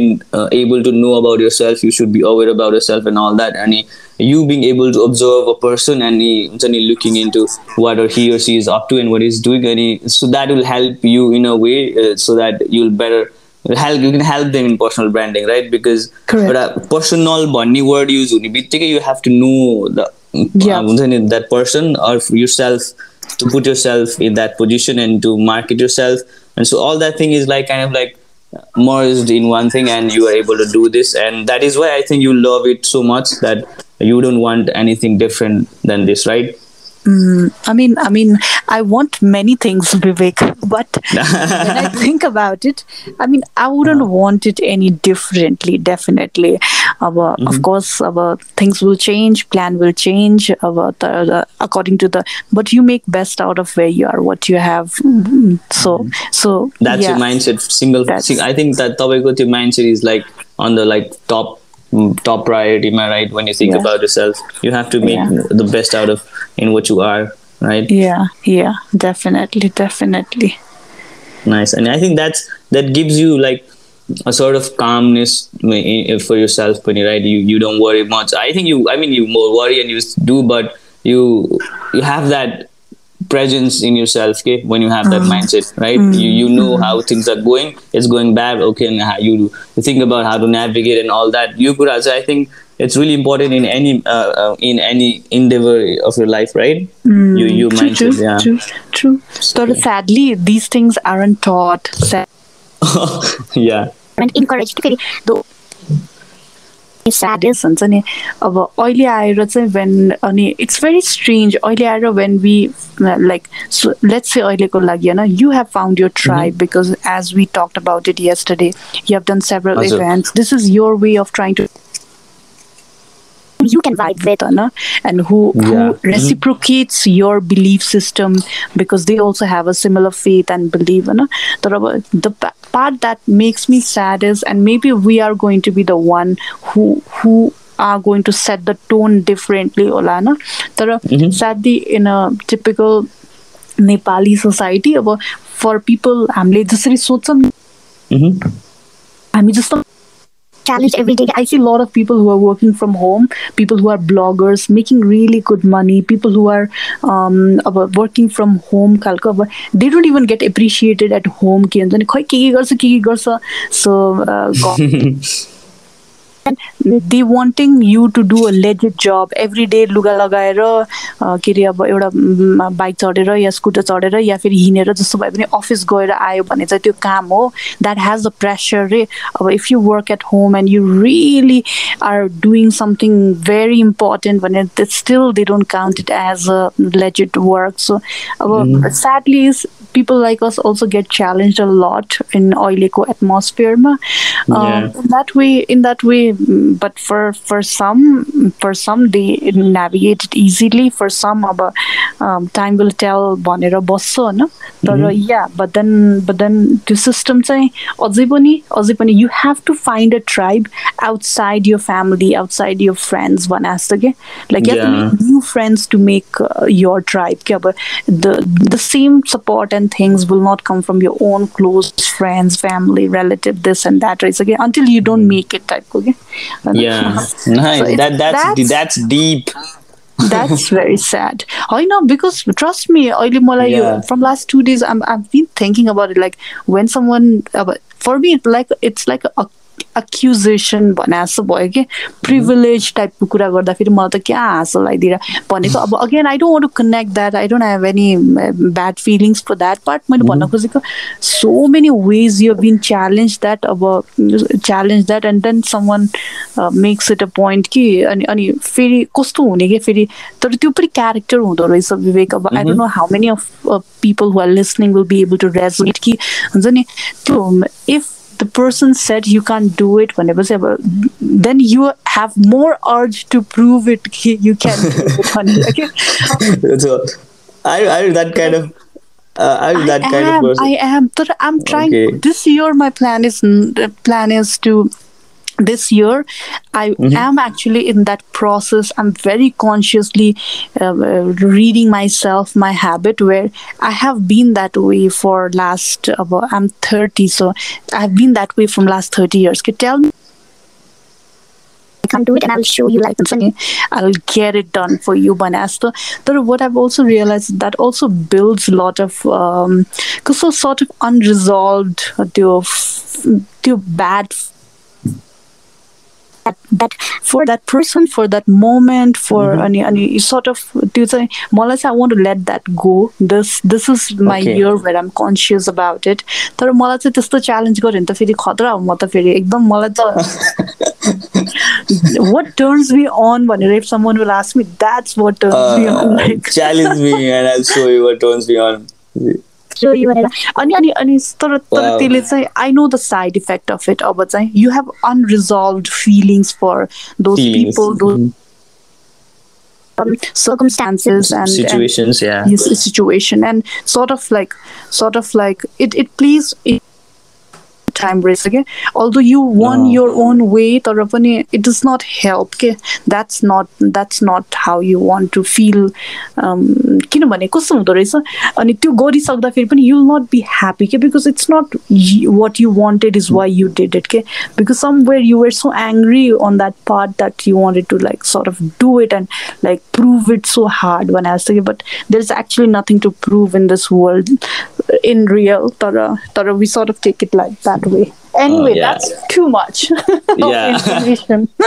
able to know about yourself you should be aware about yourself and all that अनि you being able to observe a person and हुन्छ नि looking into what are here she is up to and what is doing अनि so that will help you in a way so that you will better help you can help them in personal branding right because एउटा personal भन्ने word use हुने बित्तिकै you have to know the yeah. uh, that person or yourself to put yourself in that position and to market yourself. And so all that thing is like kind of like merged in one thing and you are able to do this. And that is why i think you love it so much that you don't want anything different than this right? Mm, I mean, I mean, I want many things, Vivek, but when I think about it, I mean, I wouldn't uh, want it any differently. Definitely, our mm-hmm. of course, our things will change, plan will change, our the, the, according to the. But you make best out of where you are, what you have. Mm-hmm. So, mm-hmm. so that's yeah. your mindset. Single, sing, I think that Tabego's mindset is like on the like top mm, top priority. Am I right? When you think yeah. about yourself, you have to make yeah. the best out of in what you are right? Yeah, yeah, definitely, definitely. nice. And i think that's that gives you like a sort of calmness i- eh, for yourself when you right? You you don't worry much. I think you i mean you more worry and you do but you you have that presence in yourself okay, when you have that mm. mindset right? Mm. You you know mm. how things are going. It's going bad okay? And how you you think about how to navigate and all that. You could also i think it's really important in any uh, uh, in any endeavor of your life right you you True, mindset true, yeah true, true. But sadly, these things aren't taught. Sad. yeah and encouraged फेरि the saddest हुन्छ नि अब अहिले आएर चाहिँ when अनि it's very strange अहिले आएर when we like let's say अहिलेको लागि होइन you have found your tribe because as we talked about it yesterday you have done several हजुर। Events this is your way of trying to you can vibe with होइन and who Yeah. who reciprocates your belief system because they also have a similar faith and belief होइन तर अब the pa- part that makes me sad is and maybe we are going to be the one who who are going to set the tone differently होला होइन तर sadly in a typical Nepali society अब for people हामीले जसरी सोच्छौँ Mhm. हामी जस्तो challenge every day. I see a lot of people who are working from home, people who are bloggers, making really good money, people who are um, working from home. They don't even get appreciated at home. So, uh, they wanting you to do a legit job every day लुगा लगाएर अ, के अरे अब एउटा bike चढेर या scooter चढेर या फेरि हिँडेर जस्तो भए पनि अफिस गएर आयो भने चाहिँ त्यो काम हो द्याट हेज द प्रेसर रे अब if you work at home and you really are doing something very important भने still they don't count it as a legit work so अब sadly is people like us also get challenged a lot in oiliko atmosphere ma. Um, Yeah. in that way in that way mm, but for for some for some they navigate it easily for some अब um, time will tell भनेर बस्छ होइन तर या but then but then त्यो system चाहिँ अझै पनि अझै पनि you have to find a tribe outside your family outside your friends भने जस्तो के like you have to Yeah. make new friends to make uh, your tribe के अब the the same support and things will not come from your own close friends family relative this and that right again until you yeah, nice. So that that's, that's deep. that's very sad i know because trust me yeah. from last two days I'm, i've been thinking about it like when someone uh, for me it's like it's like a accusation भने जस्तो भयो कि privilege टाइपको कुरा गर्दाखेरि मलाई त क्या हाँसो लगाइदिएर भनेको। अब again I don't want to connect that I don't have any bad feelings for that part मैले भन्न खोजेको so many ways you been challenge that अब challenge that and then someone makes it a point कि अनि अनि फेरि कस्तो हुने कि फेरि तर त्यो पनि क्यारेक्टर हुँदो रहेछ विवेक। अब I don't know how many of people who are listening will be able to resonate कि हुन्छ नि? त्यो if the person said you can't do it whenever then you have more urge to prove it you can do it okay so I, I that kind of uh, I'm I kind am, of person. I am. But I'm trying. Okay. This year, my plan is plan is to this year i am actually in that process. I'm very consciously uh, uh, reading myself my habit where i have been that way for last about i'm 30 so i've been that way from last 30 years. Can you tell me. I can't do it and I'll show you like I'll get it done for you, Banasta. But what I've also realized that also builds a lot of um, so sort of unresolved uh, to to bad that that for that person for that moment for अनि अनि sort of त्यो चाहिँ मलाई चाहिँ I want to let that go this this is my year where I'm conscious about it तर मलाई चाहिँ त्यस्तो च्यालेन्ज गऱ्यो भने त फेरि खतरा हो म त फेरि एकदम मलाई त वाट टर्न्स मी अन भनेर if someone will ask me that's what turns me on like challenge me and I so you what turns me on on. show you भनेर अनि अनि अनि तर तर Wow. त्यसले चाहिँ I know the side effect of it अब चाहिँ you have unresolved feelings for those Feelings. People those circumstances and, and Situations, yeah. yes, situation and sort of like sort of like it it please it, time risk okay although you won No. your own way तर पनि it does not help okay that's not that's not how you want to feel um, किनभने कस्तो हुँदो रहेछ अनि त्यो गरिसक्दाखेरि पनि you'll not be happy के because it's not y- what you wanted is why you did it के because somewhere you were so angry on that part that you wanted to like sort of do it and like prove it so hard when I was thinking but there's actually nothing to prove in this world uh, in real tara, tara we sort of take it like that way anyway yeah. that's too much of Yeah. information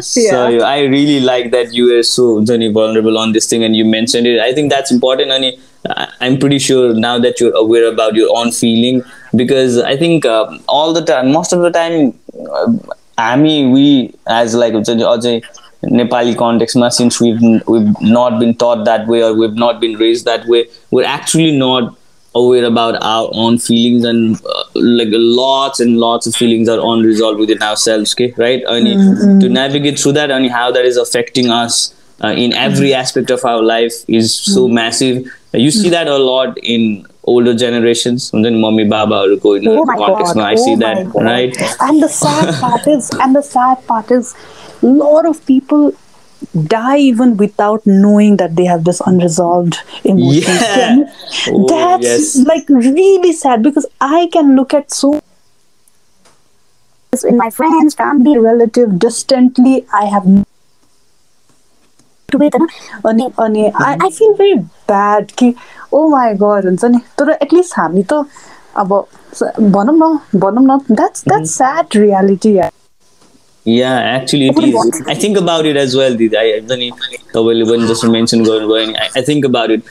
So yeah I really like that you were so Johnny, vulnerable on this thing and you mentioned it. I think that's important. And I- I'm pretty sure now that you're aware about your own feeling because I think um, all the time, most of the time, uh, I mean, we as like हुन्छ नि अझै Nepali context, since we've we've not been taught that way or we've not been raised that way, we're actually not aware about our own feelings and uh, like lots and lots of feelings are unresolved within ourselves okay right and mm-hmm. to navigate through that and how that is affecting us uh, in mm-hmm. every aspect of our life is so mm-hmm. massive. Uh, you see that a lot in older generations. And then mommy baba oh my context god. i see oh that right? And the sad part is and the sad part is a lot of people die even without knowing that they have this unresolved emotions Yeah. Oh, that's yes. like really sad because i can look at so in my friends family relative distantly i have to it अनि अनि आई आई feel very bad कि ओ my गड हुन्छ नि तर at least हामी त अब स- भनौँ न भनौँ न that's that's sad reality yeah actually it is I think about it as well दिदी एकदम नि तपाईँले पनि जस्तो मेन्सन गर्नुभयो नि I think about it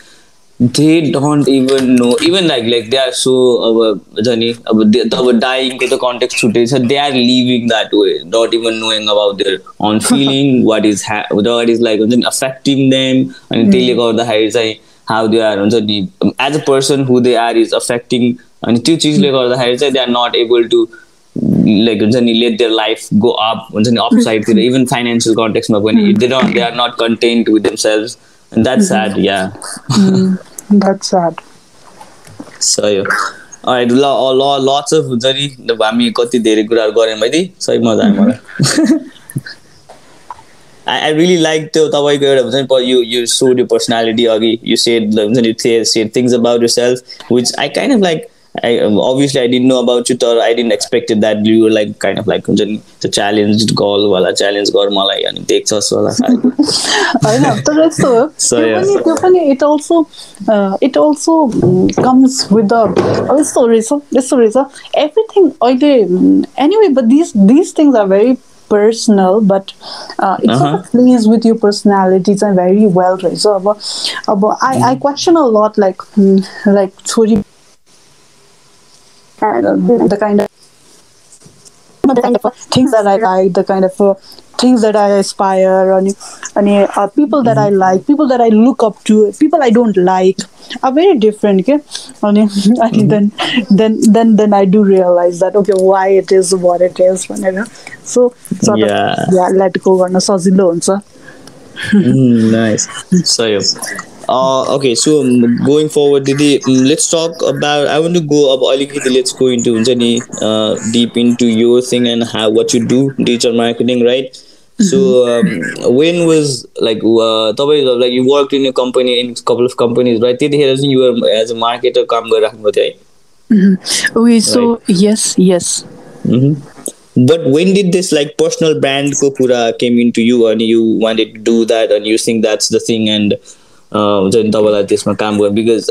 they don't even know even like like they are so अब हुन्छ अब अब डाइङको त कन्टेक्ट छुट्टै छ they are living that way not even knowing about their own feeling what is what is like हुन्छ नि अफेक्टिङ देम अनि त्यसले गर्दाखेरि चाहिँ हाउ दे आर हुन्छ नि as a person who they are is affecting अनि त्यो चिजले गर्दाखेरि चाहिँ they are not able to like हुन्छ नि let their life go up हुन्छ नि अप साइडतिर इभन फाइनेन्सियल कन्टेक्समा पनि they don't they are not content with themselves that sad yeah that's सही हो ल ल लट्स अफ हुन्छ नि हामी कति धेरै कुराहरू गऱ्यौँ है सही मजा आयो मलाई। आई आई रियली लाइक त्यो तपाईँको एउटा हुन्छ नि यु यु सोड यु पर्सनालिटी अघि यु सेड हुन्छ नि things about yourself which I kind of like I um, obviously I didn't know about you तर I didn't expect it that you were like kind of like हुन्छ नि त्यो challenge girl वाला challenge गर मलाई अनि देख्छस् होला होइन तर यस्तो हो So, त्यो. पनि it also it also comes with the यस्तो रहेछ यस्तो रहेछ एभ्रिथिङ अहिले anyway but this this things are very personal but uh, it sort Uh-huh. of plays with your personality चाहिँ very well रहेछ अब अब I, I question a lot like hmm, like छोरी the kind of the kind of things that I like, the kind of uh, things that I aspire, and, and uh, people that I like, people that I look up to, people I don't like are very different. Okay? And, and then, then, then, then I do realize that okay, why it is what it is. Whenever. So, sort Yeah. of, yeah, let go गर्न सजिलो हुन्छ Mm, nice. So, yeah. Uh, okay, so um, going forward, Didi, um, let's talk about. I want to go up. Let's go into uh, deep into your thing and how what you do, digital marketing, right? So um, when was like uh, like you worked in a company in a couple of companies, right? त्यतिखेर चाहिँ you were as a marketer काम गरिराख्नु थियो है? Okay, so yes, yes. hmm But when did this like personal brand ko pura came into you and you wanted to do that and you think that's the thing and uh, हुन्छ नि तपाईँलाई त्यसमा काम गर्नु because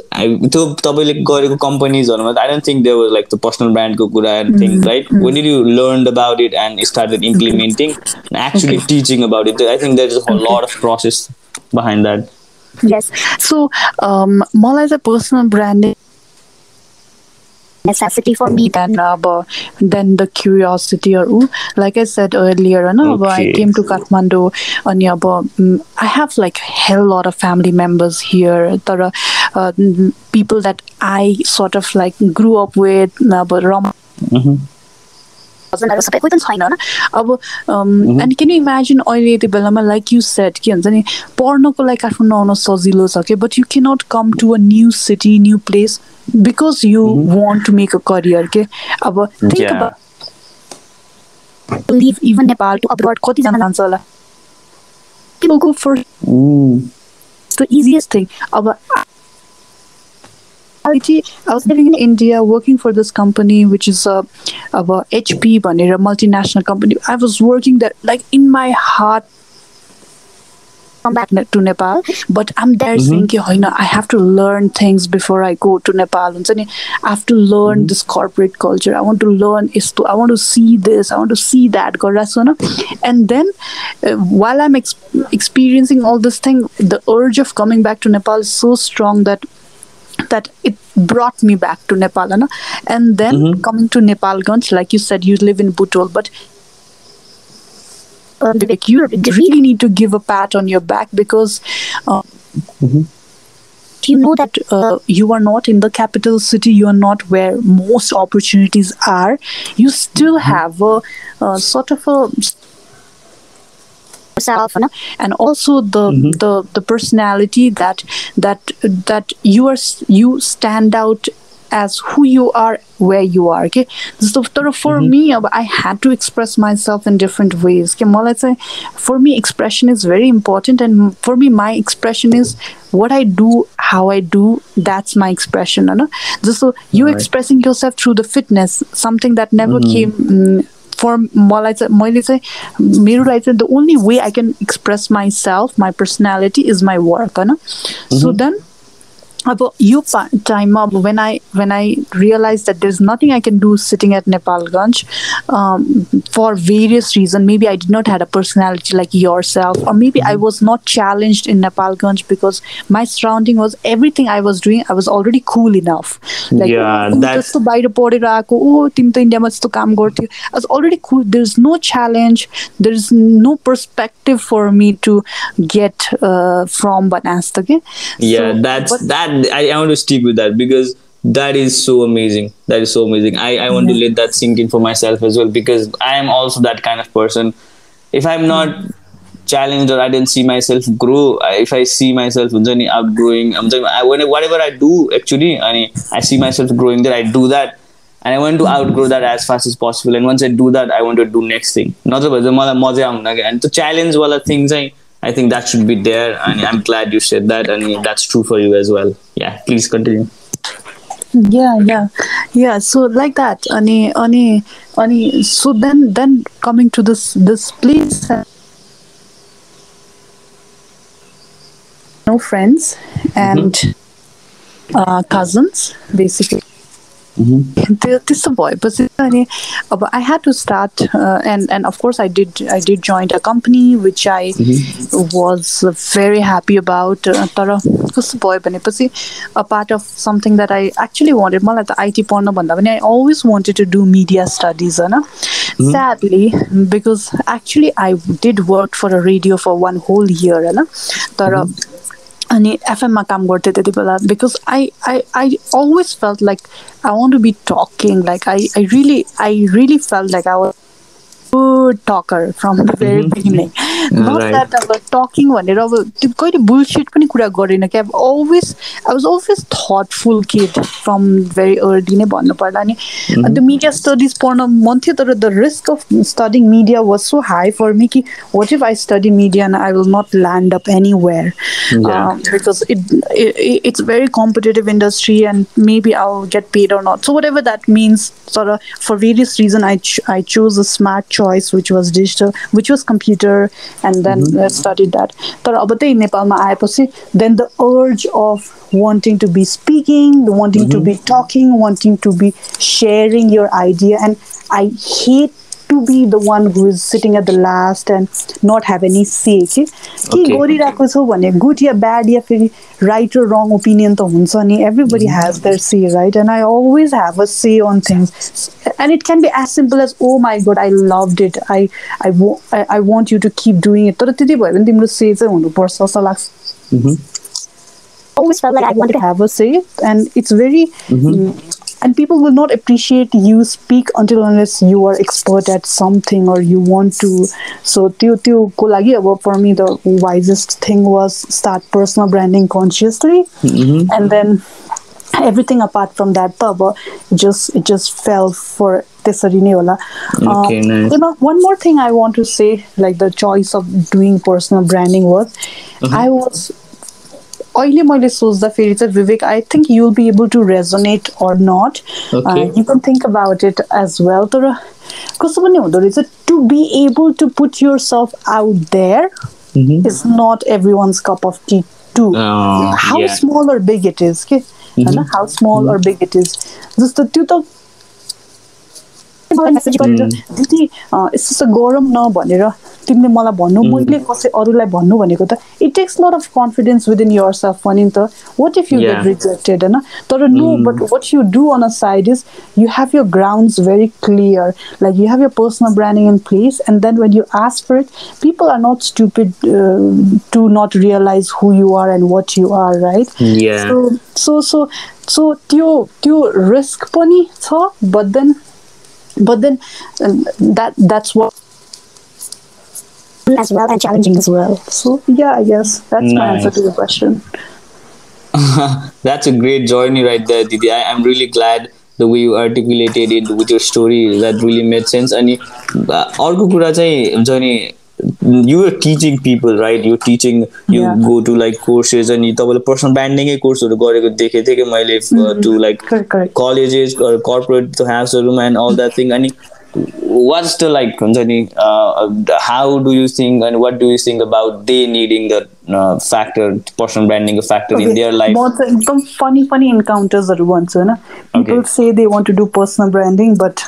त्यो तपाईँले गरेको कम्पनीजहरूमा आई don't think they was like the personal ब्रान्डको कुरा end think right when did you learn about it and started implementing actually teaching about it I think there is a lot of process behind that Yes. So um, मलाई चाहिँ personal branding necessity for me than uh, than the curiosity or ooh. like I said earlier, no, okay. I came to Kathmandu on your mm, I have like hell lot of family members here. There are uh, people that I sort of like grew up with, uh, but rom. Mm-hmm. हस्बेन्डहरू सबै कोही पनि छैन होइन अब end can you imagine अहिले यति बेलामा like you set के भन्छ नि पढ्नको लागि काठमाडौँ आउन सजिलो छ कि but you cannot come to a new city new place because you want to make a career के अब live even Nepal to abroad कतिजना जान्छ होला? The easiest thing. अब I, I was living in India working for this company, which is a, a HP, a multinational company. I was working there, like in my heart, come back to Nepal, but I'm there mm-hmm. saying, you know, I have to learn things before I go to Nepal. And so I have to learn mm-hmm. this corporate culture. I want to learn isto. I want to see this. I want to see that. And then uh, while I'm ex- experiencing all this thing, the urge of coming back to Nepal is so strong that that it brought me back to Nepal. And then mm-hmm. coming to Nepalganj, like you said, you live in Butwal, but uh, you really need to give a pat on your back because uh, mm-hmm. you know that uh, you are not in the capital city, you are not where most opportunities are. You still mm-hmm. have a, a sort of a yourself and also the mm-hmm. the the personality that that that you are you stand out as who you are where you are okay so for mm-hmm. me uh, i had to express myself in different ways okay for me expression is very important and for me my expression is what i do how i do that's my expression you so you right. expressing yourself through the fitness something that never mm-hmm. came mm, for मलाई चाहिँ मैले चाहिँ मेरो लागि चाहिँ the only way I can express myself my personality is my work होइन so then अब यो टाइममा अब when I when I realise that there is nothing I can do sitting eight Nepalgunj for various region maybe I did not had a personality like your self or maybe I was not challenged in Nepalganj because my surrounding was everything I was doing, I was already cool enough. Like, Yeah, "Oh, that's- जस्तो बाहिर पढेर आएको ओ तिमी त इन्डियामा यस्तो काम गर्थ्यौ I was already cool. There's no challenge. There's no perspective for me to get uh, from Banasta. Okay? yeah So, that's but- that I, I want to stick with that because that is so amazing that is so amazing i, I want to let that sink in for myself as well because i am also that kind of person if i'm not challenged or i didn't see myself grow I- if i see myself हुन्छ नि outgrowing I'm saying, I, when, whatever i do actually अनि i see myself growing there i do that and i want to outgrow that as fast as possible and once i do that i want to do next thing नत्र भए चाहिँ मलाई मजै आउँदैन क्या अनि त्यो challenge वाला थिङ चाहिँ I think that should be there, and I'm glad you said that, and that's true for you as well. Yeah, please continue. yeah yeah yeah so like that ani ani ani so then then coming to this this place no friends and uh, cousins basically त्यो त्यस्तो भएपछि अनि अब I had to start and and of course I did I did joint a company which I was very happy about तर कस्तो भयो भनेपछि a part of something that I actually wanted मलाई त आइटी पढ्नु भन्दा पनि I always wanted to do media studies होइन sadly because actually I did work for a radio for one whole year होइन तर अनि एफएममा काम गर्थेँ त्यति बेला because I I I always felt like I want to be talking like I I really I really felt like I was good Tucker from the very beginning nut right. That अब talking भनेर अब त्यो कहिले bullshit पनि कुरा गरेन क्या अब always I was always thoughtful kid from very early नै भन्नु पर्ला नि त्यो मिडिया स्टडिज पढ्न मन थियो तर the risk of studying media was so high फर मी कि what if I study media and I will not land up any where Yeah. because it, it it's very competitive industry and maybe I'll get paid or not. So whatever that means, sort of for various reason, I ch- I chose a smart choice which was digital, which was computer, and then I studied that. तर अब त्यही नेपालमा आएपछि then the urge of wanting to be speaking, wanting to be talking, wanting to be sharing your idea, and I hate to be the one who is sitting at the last and not have any say के के Okay. गरिरहेको छौ भने good या bad या फेरि right र रङ opinion त हुन्छ नि एभ्रिबडी हेज देयर से right and I always have a से अन things and it can be as simple as O my good I love it I I I want you to keep doing it तर त्यति भयो भने तिम्रो से चाहिँ हुनुपर्छ जस्तो लाग्छ Always felt like I wanted to to have have a say and it's very mm, and people will not appreciate you speak until unless you are expert at something or you want to so त्यो त्योको लागि अब for me the wisest thing was start personal branding consciously and then everything apart from that त अब just it just fell for त्यसरी नै होला Okay, nice. you know, one more thing I want to say, like the choice of doing personal branding was, I was अहिले मैले सोच्दाखेरि चाहिँ Vivek I think you'll be able to resonate or not. You can think about it as well तर कस्तो पनि हुँदो रहेछ to be able to put yourself out there is not everyone's cup of tea to how. Small or big it is के होइन how small or big it is जस्तो त्यो त दिदी यस्तो गरौँ न भनेर तिमीले मलाई भन्नु मैले कसै अरूलाई भन्नु भनेको त it takes lot of confidence within yourself पनि त। What if you get. Rejected होइन? तर no but what you do on a side is you have your grounds very clear like you have your personal branding in place and then when you ask for it people are not stupid to not realise who you are and what you are right. So so so so त्यो त्यो risk पनि छ but then but then um, that that's what as well and challenging as well so yeah i guess that's my answer Nice. to the question That's a great journey right there, Didi. I, I'm really glad the way you articulated it with your story. That really made sense. अनि uh, अर्को कुरा चाहिँ हुन्छ नि you are teaching people right you're teaching you Yeah. go to like courses अनि तपाईँले personal ब्रान्डिङै कोर्सहरू गरेको देखेको थिएँ कि मैले to like correct correct colleges or corporate to have a room and all that thing and what's the like हुन्छ नि, uh, how do you think and what do you think about they needing the uh, factor personal branding a factor in their life म चाहिँ एकदम funny funny इन्काउन्टर्सहरू भन्छु होइन पिपल से they want to do personal branding but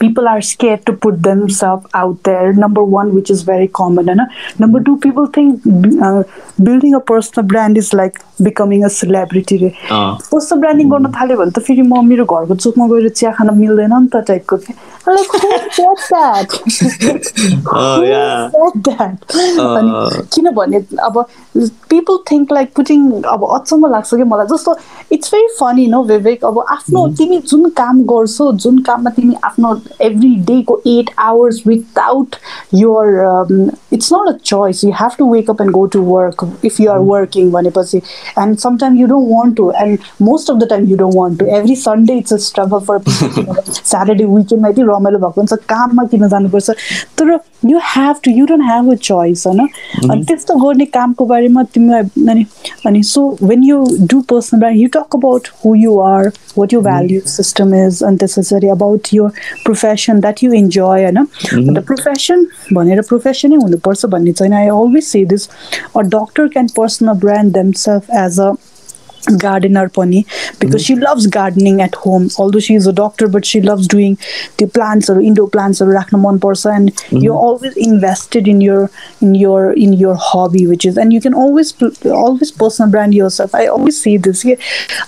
people are scared to put themselves out there number one which is very common and number two people think uh, building a personal brand is like becoming a celebrity रे। अँ. Personal branding गर्न थाल्यो भने त फेरि म मेरो घरको चोकमा गएर चिया खान मिल्दैन नि त टाइपको अनि किनभने अब पिपल थिङ्क लाइक पुटिङ अब अचम्म लाग्छ कि मलाई। जस्तो it's very funny no Vivek अब आफ्नो तिमी जुन काम गर्छौ जुन काममा तिमी आफ्नो every deco eight hours without your it's not a choice you have to wake up and go to work if you are working भनेपछि and sometime you don't want to and most of the time you don't want to every Sunday it's a struggle for Saturday विकेन्डमा यति रमाइलो भएको हुन्छ काममा किन जानुपर्छ तर you have to you don't have a choice होइन अनि त्यस्तो गर्ने कामको बारेमा तिमीलाई अनि अनि so when you do personal brand you talk about who you are what you value system is अनि त्यसरी about your profession that you enjoy होइन अन्त प्रोफेसन भनेर प्रोफेसनै हुनुपर्छ भन्ने छैन I always say this a doctor can personal brand themselves as a gardener pani because she loves gardening at home although she is a doctor but she loves doing the plants or indoor plants or rakhna man parcha and you're always invested in your in your in your hobby which is and you can always pl- always personal brand yourself i always say this के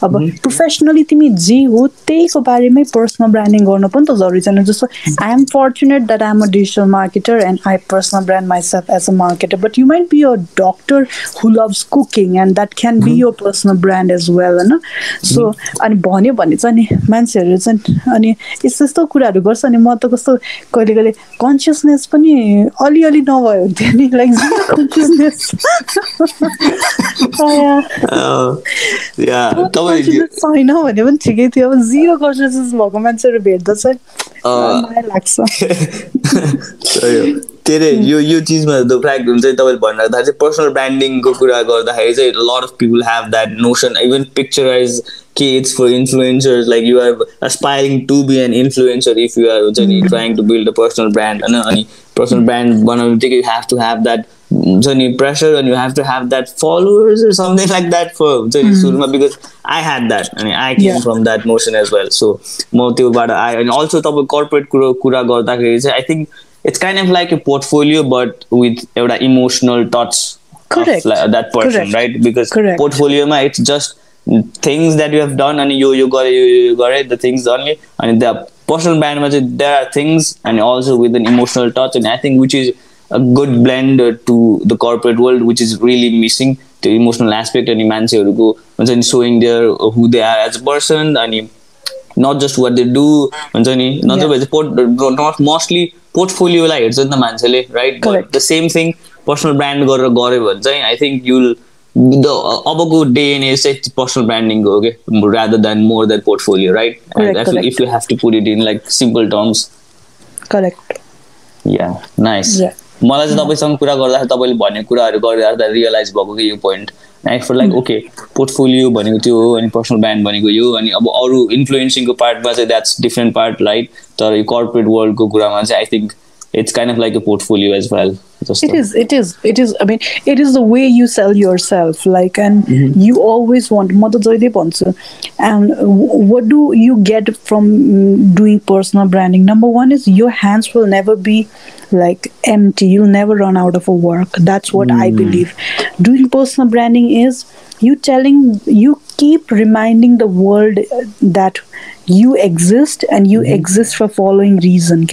अब professionally तिमी जे हो त्यहीको बारेमै personal branding गर्नु पनि त जरुरी छैन जस्तो I am fortunate that I am a digital marketer and I personal brand myself as a marketer but you might be a doctor who loves cooking and that can be year personal brand Brand as well होइन? So अनि भन्यो भने चाहिँ नि मान्छेहरू चाहिँ अनि यस्तो यस्तो कुराहरू गर्छ अनि म त कस्तो कहिले कहिले कन्सियसनेस पनि अलिअलि नभयो हुन्थ्यो नि लाइक कन्सियसनेस छैन भने पनि ठिकै थियो अब जिरो कन्सियसनेस भएको मान्छेहरू भेट्दा चाहिँ लाग्छ। के अरे यो यो चिजमा द फ्याक्ट हुन्छ तपाईँले भनिराख्दा चाहिँ पर्सनल ब्रान्डिङको कुरा गर्दाखेरि चाहिँ lot of people have that notion even picturise के it's for influencers like you are aspiring to be an influencer if you are हुन्छ नि trying to build a personal brand होइन अनि पर्सनल ब्रान्ड बनाउनु बित्तिकै you have to have that हुन्छ नि pressure अनि you have to have that followers something like that for हुन्छ नि सुरुमा बिकज आई ह्याड द्याट अनि I came from that motion as well so म त्योबाट आएँ अनि अल्सो तपाईँ कर्पोरेट कुरो कुरा गर्दाखेरि चाहिँ I think it's kind of like a portfolio but with एउटा emotional touch that person right because पोर्टफोलियोमा it's just things that you have done अनि यो यो गरेँ यो यो गरेँ द थिङ्स डनले अनि द पर्सनल ब्रान्डमा चाहिँ there are things and also with an emotional touch and I think which is a good blend to the corporate world which is really missing त्यो emotional aspect अनि मान्छेहरूको हुन्छ नि showing there who they are as a person अनि not just watt they do हुन्छ नि नट mostly पोर्टफोलियोलाई हेर्छ नि त मान्छेले right the same thing personal brand गरेर गऱ्यो भने चाहिँ आई थिङ्क युल द अबको डे एन्ड एज चाहिँ पर्सनल ब्रान्डिङको हो कि? Rather than more than portfolio right if you have to put it in like simple terms correct yeah nice मलाई चाहिँ तपाईँसँग कुरा गर्दाखेरि तपाईँले भन्ने कुराहरू गर्दा रियलाइज भएको कि यो point I for like okay portfolio भनेको त्यो हो अनि पर्सनल ब्रान्ड भनेको यो अनि अब अरू इन्फ्लुएन्सिङको पार्टमा चाहिँ द्याट्स डिफ्रेन्ट पार्ट राइट तर यो कर्पोरेट वर्ल्डको कुरामा चाहिँ I think it's kind of like a portfolio as well. Just it is, it is it is i mean it is the way you sell yourself like and mm-hmm. you always want and what do you get from mm, doing personal branding? Number one is your hands will never be like empty. You'll never run out of a work. That's what mm. i believe. Doing personal branding is you telling you keep reminding the world uh, that you exist and you mm-hmm. exist for following reason.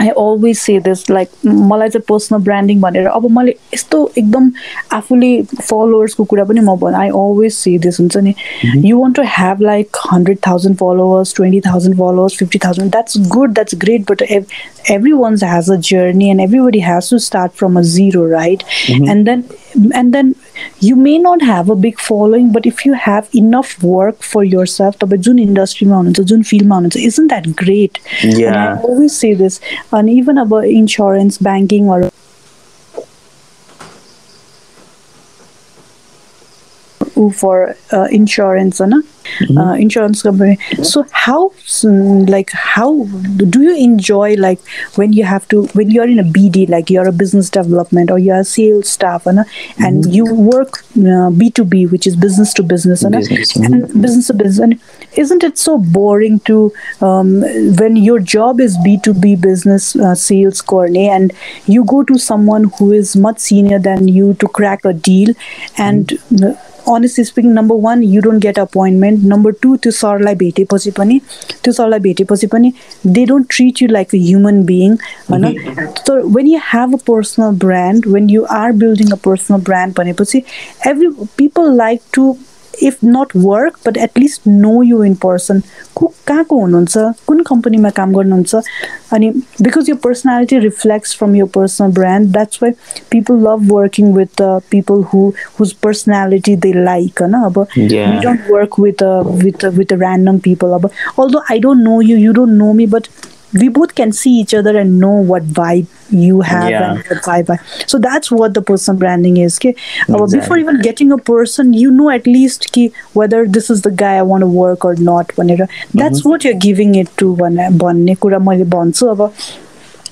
I always say this like मलाई चाहिँ personal branding भनेर अब मैले यस्तो एकदम आफूले फलोवर्सको कुरा पनि म भन आई अलवेज से दिस हुन्छ नि you want to have like hundred thousand followers twenty thousand followers fifty thousand that's good that's great but एभ every once has a journey and everybody has to start from a zero right and then and then you may not have a big following but if you have enough work for yourself jun industry jun field isn't that great? Yeah and i always say this and even about insurance banking or for uh, insurance and mm-hmm. uh, insurance company so how like how do you enjoy like when you have to when you're in a bd like you're a business development or you're a sales staff and, and mm-hmm. you work uh, b2b which is business to business, and mm-hmm. business to business and isn't it so boring to um, when your job is b2b business uh, sales coordinate and you go to someone who is much senior than you to crack a deal and mm-hmm honest speaking number one you don't get appointment number two त्यो सरलाई भेटेपछि पनि त्यो सरलाई भेटेपछि पनि they don't treat you like a human being होइन तर when you have a personal brand when you are building a personal brand भनेपछि every people like to if not work but at least know you in person को कहाँको हुनुहुन्छ कुन कम्पनीमा काम गर्नुहुन्छ अनि बिकज यो personality reflects from your personal brand that's why people love working with the people who whose personality they like होइन अब you don't work with with with a random people अब although I don't know you you don't know me but we both can see each other and know what vibe you have yeah. and what vibe I. so that's what the person branding is okay exactly. before even getting a person you know at least ki, whether this is the guy i want to work or not that's mm-hmm. what you're giving it to one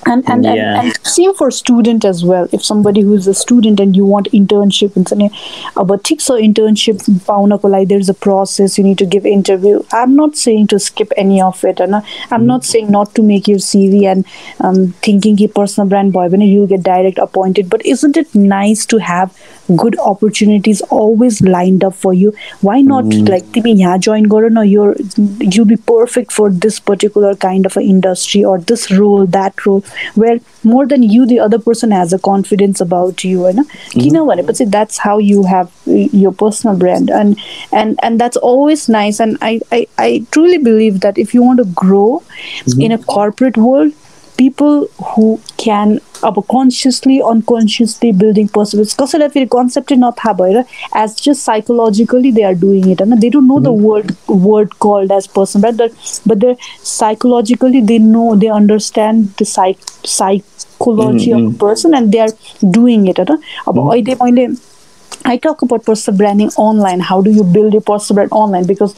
and and, yeah. and, and same for student as well. If somebody who's a student and you want internship and something uh, but internship there's a process you need to give interview. I'm not saying to skip any of it and i'm not saying not to make your cv and um, thinking your personal brand boy when you get direct appointed. But isn't it nice to have good opportunities always lined up for you? Why not mm. like timi join karo you're you'll be perfect for this particular kind of an industry or this role that role where more than you the other person has a confidence about you होइन किनभनेपछि that's how you have uh, your personal brand and and and that's always nice and I I, I truly believe that if you want to grow in a corporate world people who can अब consciously unconsciously building personals कसैलाई फेरि कन्सेप्टै नथाहा भएर as just psychologically they are doing it होइन? They don't know the word word called as person but but they psychologically they know they understand the psych psychology of person and they are doing it होइन? अब अहिले मैले I talk about personal branding online. How do you build your personal brand online? Because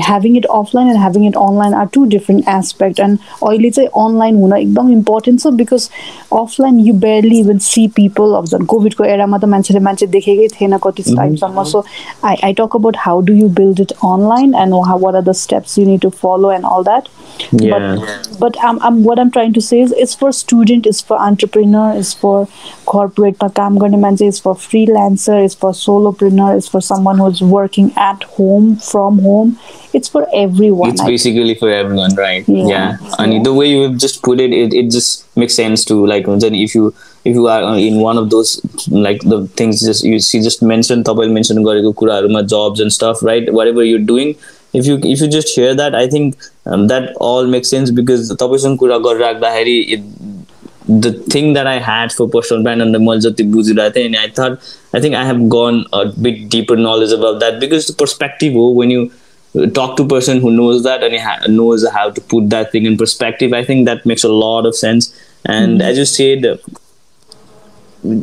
having it offline and having it online are two different aspects. And oily say online huna ekdam important so because offline you barely even see people of the COVID ko era ma ta manchele manche dekhegai thena kati time samma. So I, I talk about how do you build it online and how, what are the steps you need to follow and all that. Yeah. But but I'm, I'm what I'm trying to say is it's for student, it's for entrepreneur, it's for corporate मा काम गर्ने मान्छे it's for freelancer, it's for solopreneur, it's for someone who's working at home from home. It's for everyone. it's I- basically for everyone right Yeah. yeah, and the way you have just put it, it it just makes sense to like then if you if you are uh, in one of those like the things just you see just mention तपाईँले mention गरेको कुराहरूमा jobs and stuff right whatever you're doing if you if you just share that I think um, that all makes sense because तपाईँसँग कुरा गरिराख्दाखेरि it- the thing that I had for personal brand under Maljati Bujurate, and I thought I think I have gone a bit deeper knowledge about that because the perspective oh, when you uh, talk to a person who knows that and knows how to put that thing in perspective, I think that makes a lot of sense. And mm-hmm. as you said, uh,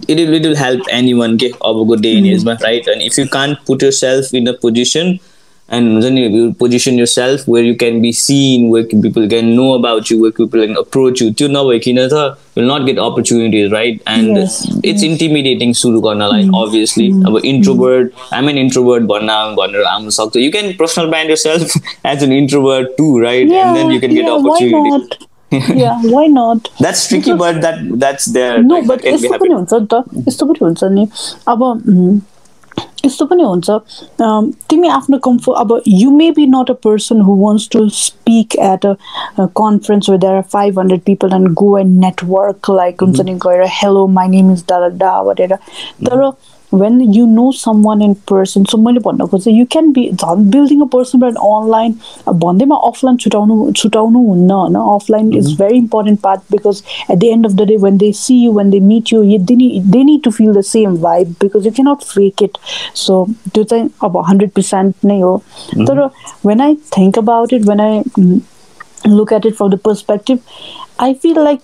it will help anyone get over good day in mm-hmm. right? And if you can't put yourself in a position and हुन्छ नि you position yourself where you can be seen where people can know about you where people can approach you त्यो नभइकन त will not get opportunities right and it's intimidating सुरु गर्नलाई obviously अब introvert आइम N introvert भन्न भनेर आउनु सक्छ you can personal brand yourself as an introvert too right and then you can get opportunity yeah, why not? That's tricky, because, but that that's there. No, like, but यस्तो पनि हुन्छ नि त यस्तो पनि हुन्छ नि अब यस्तो पनि हुन्छ। तिमी आफ्नो कम्फो अब you may be not a person who wants to speak at a conference where there are five hundred people and go and network like हुन्छ नि गएर हेलो माई नेम इज डा डा भनेर तर when you know some one in person so मैले भन्न खोजेँ यु क्यान बी झन् building a person brand online भन्दैमा अफलाइन छुटाउनु छुटाउनु हुन्न होइन offline is very important part because at the end of the day when they C you when they मिट यु they need to fill the same vibe because you cannot fake it so त्यो चाहिँ अब hundred percent नै हो तर when I think about it when I look at it from the perspective i feel like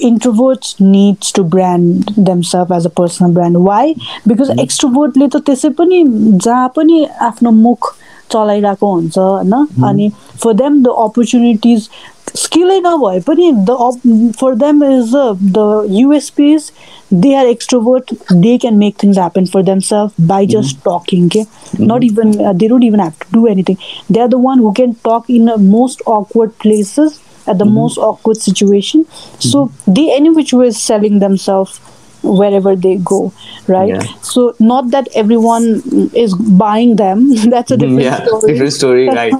introverts needs to brand themselves as a personal brand. Why? Because extrovertले त त्यसै पनि जहाँ पनि आफ्नो मुख चलाइरहेको हुन्छ होइन? अनि फर देम द अपर्च्युनिटिज स्किलै नभए पनि the for them is the USPs they are extrovert they can make things happen for themselves by just talking के not even they don't even have to do anything they are the one who can talk in a most awkward places at the most awkward situation so they any which way is selling themselves wherever they go right Yeah. so not that everyone is buying them that's a different yeah story different story right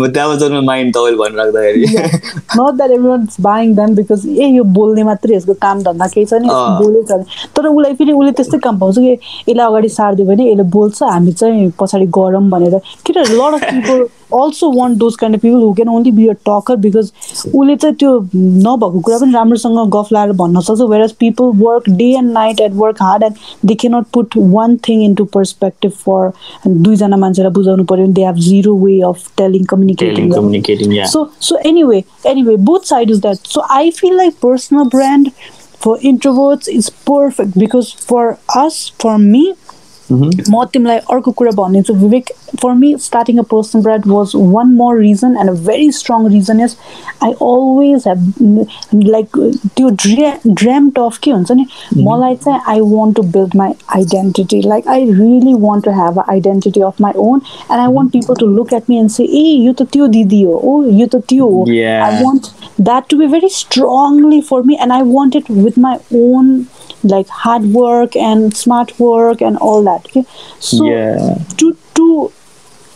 but that was on my mind तपाईँले भनिराख्दाखेरि not that everyone's buying them because ए यो बोल्ने मात्रै यसको काम धन्दा केही छैन यसको अँ। बोलेको छ भने। तर उसलाई फेरि उसले त्यस्तै काम पाउँछ कि यसलाई अगाडि सारिदियो भने यसले बोल्छ हामी चाहिँ पछाडि गरौँ भनेर किन lot of people also want those kind of people who can only be a Tucker because उसले चाहिँ त्यो नभएको कुरा पनि राम्रोसँग गफ लाएर भन्न सक्छ where as people work day and night at work hard and they can't put one thing into perspective for दुईजना मान्छेलाई बुझाउनु पऱ्यो भने दे have zero way of telling communicating Telling, communicating yeah so so anyway anyway both sides is that so i feel like personal brand for introverts is perfect because for us for me म तिमीलाई अर्को कुरा भनिदिन्छु Vivek for me starting a personal brand was one more reason and a very strong reason is I always have like त्यो ड्रे dreamt of के हुन्छ नि मलाई चाहिँ I want to build my identity like I really want to have a identity of my own and I want people to look at me and say ए यो त त्यो दिदी हो ओ यो त त्यो हो Yeah. I want that to be very strongly for me and i want it with my own like hard work and smart work and all that okay so Yeah. to to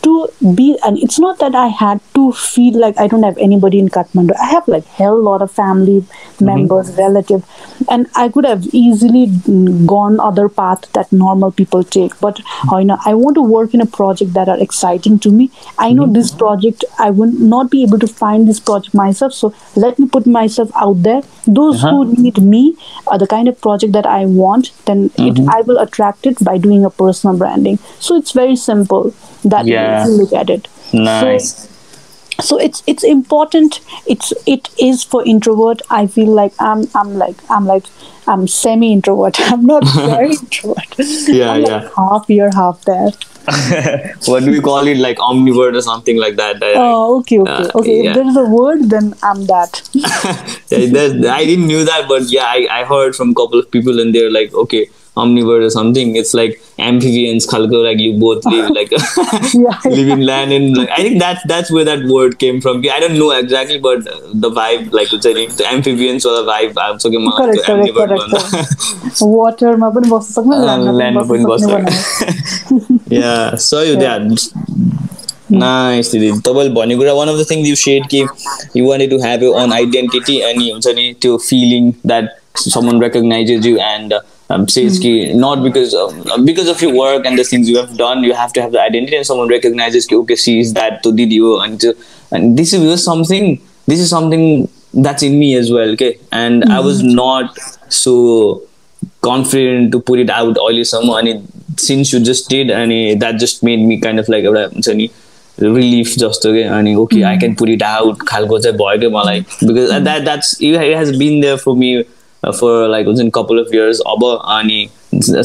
to be and it's not that i had to feel like I don't have anybody in Kathmandu. I have like hell lot of family members, relative, and I could have easily gone other path that normal people take. But uh, you know, I want to work in a project that are exciting to me. I know this project I will not be able to find this project myself, so let me put myself out there. Those Uh-huh. who need me are the kind of project that I want. Then it, I will attract it by doing a personal branding. So it's very simple. That Yeah. you look at it. Nice. So, so it's it's important it's it is for introvert i feel like i'm i'm like i'm like i'm semi introvert i'm not very introvert Yeah, I'm yeah. like half here half there what do we call it? Like omnivore or something like that. I- oh okay okay Uh, okay yeah. if there is a word then i'm that yeah, I didn't knew that, but yeah, I, I heard from a couple of people, and they're like, okay, omnivore or something. It's like amphibians, khalko, like you both live like Yeah, live in land, and like I think that's that's where that word came from. I don't know exactly, but uh, the vibe, like it's like the amphibians or the vibe. I'm talking about correct the correct omnivore correct one. correct वाटरमा पनि बस्न सक्ने Uh, ल्यान्डमा land पनि पनि बस्न बस्न सक्ने बनायो। yeah so you that nice दिदी तपाईँले भनेको कुरा one of the thing you said कि you wanted to have your own identity अनि हुन्छ नि त्यो feeling that someone recognizes you and uh, um, says not because of, because of your work and the things you have done you have to have the identity and someone recognizes okay she is that to didi हो and, and this is something this is something that's in me as well okay and I was not so confident to put it out अहिलेसम्म अनि since you just did अनि that just made me kind of like एउटा हुन्छ नि relief जस्तो के अनि okay I can put it out खालको चाहिँ भयो क्या मलाई because that that's it has been there for me uh, Uh, for like within couple of years ani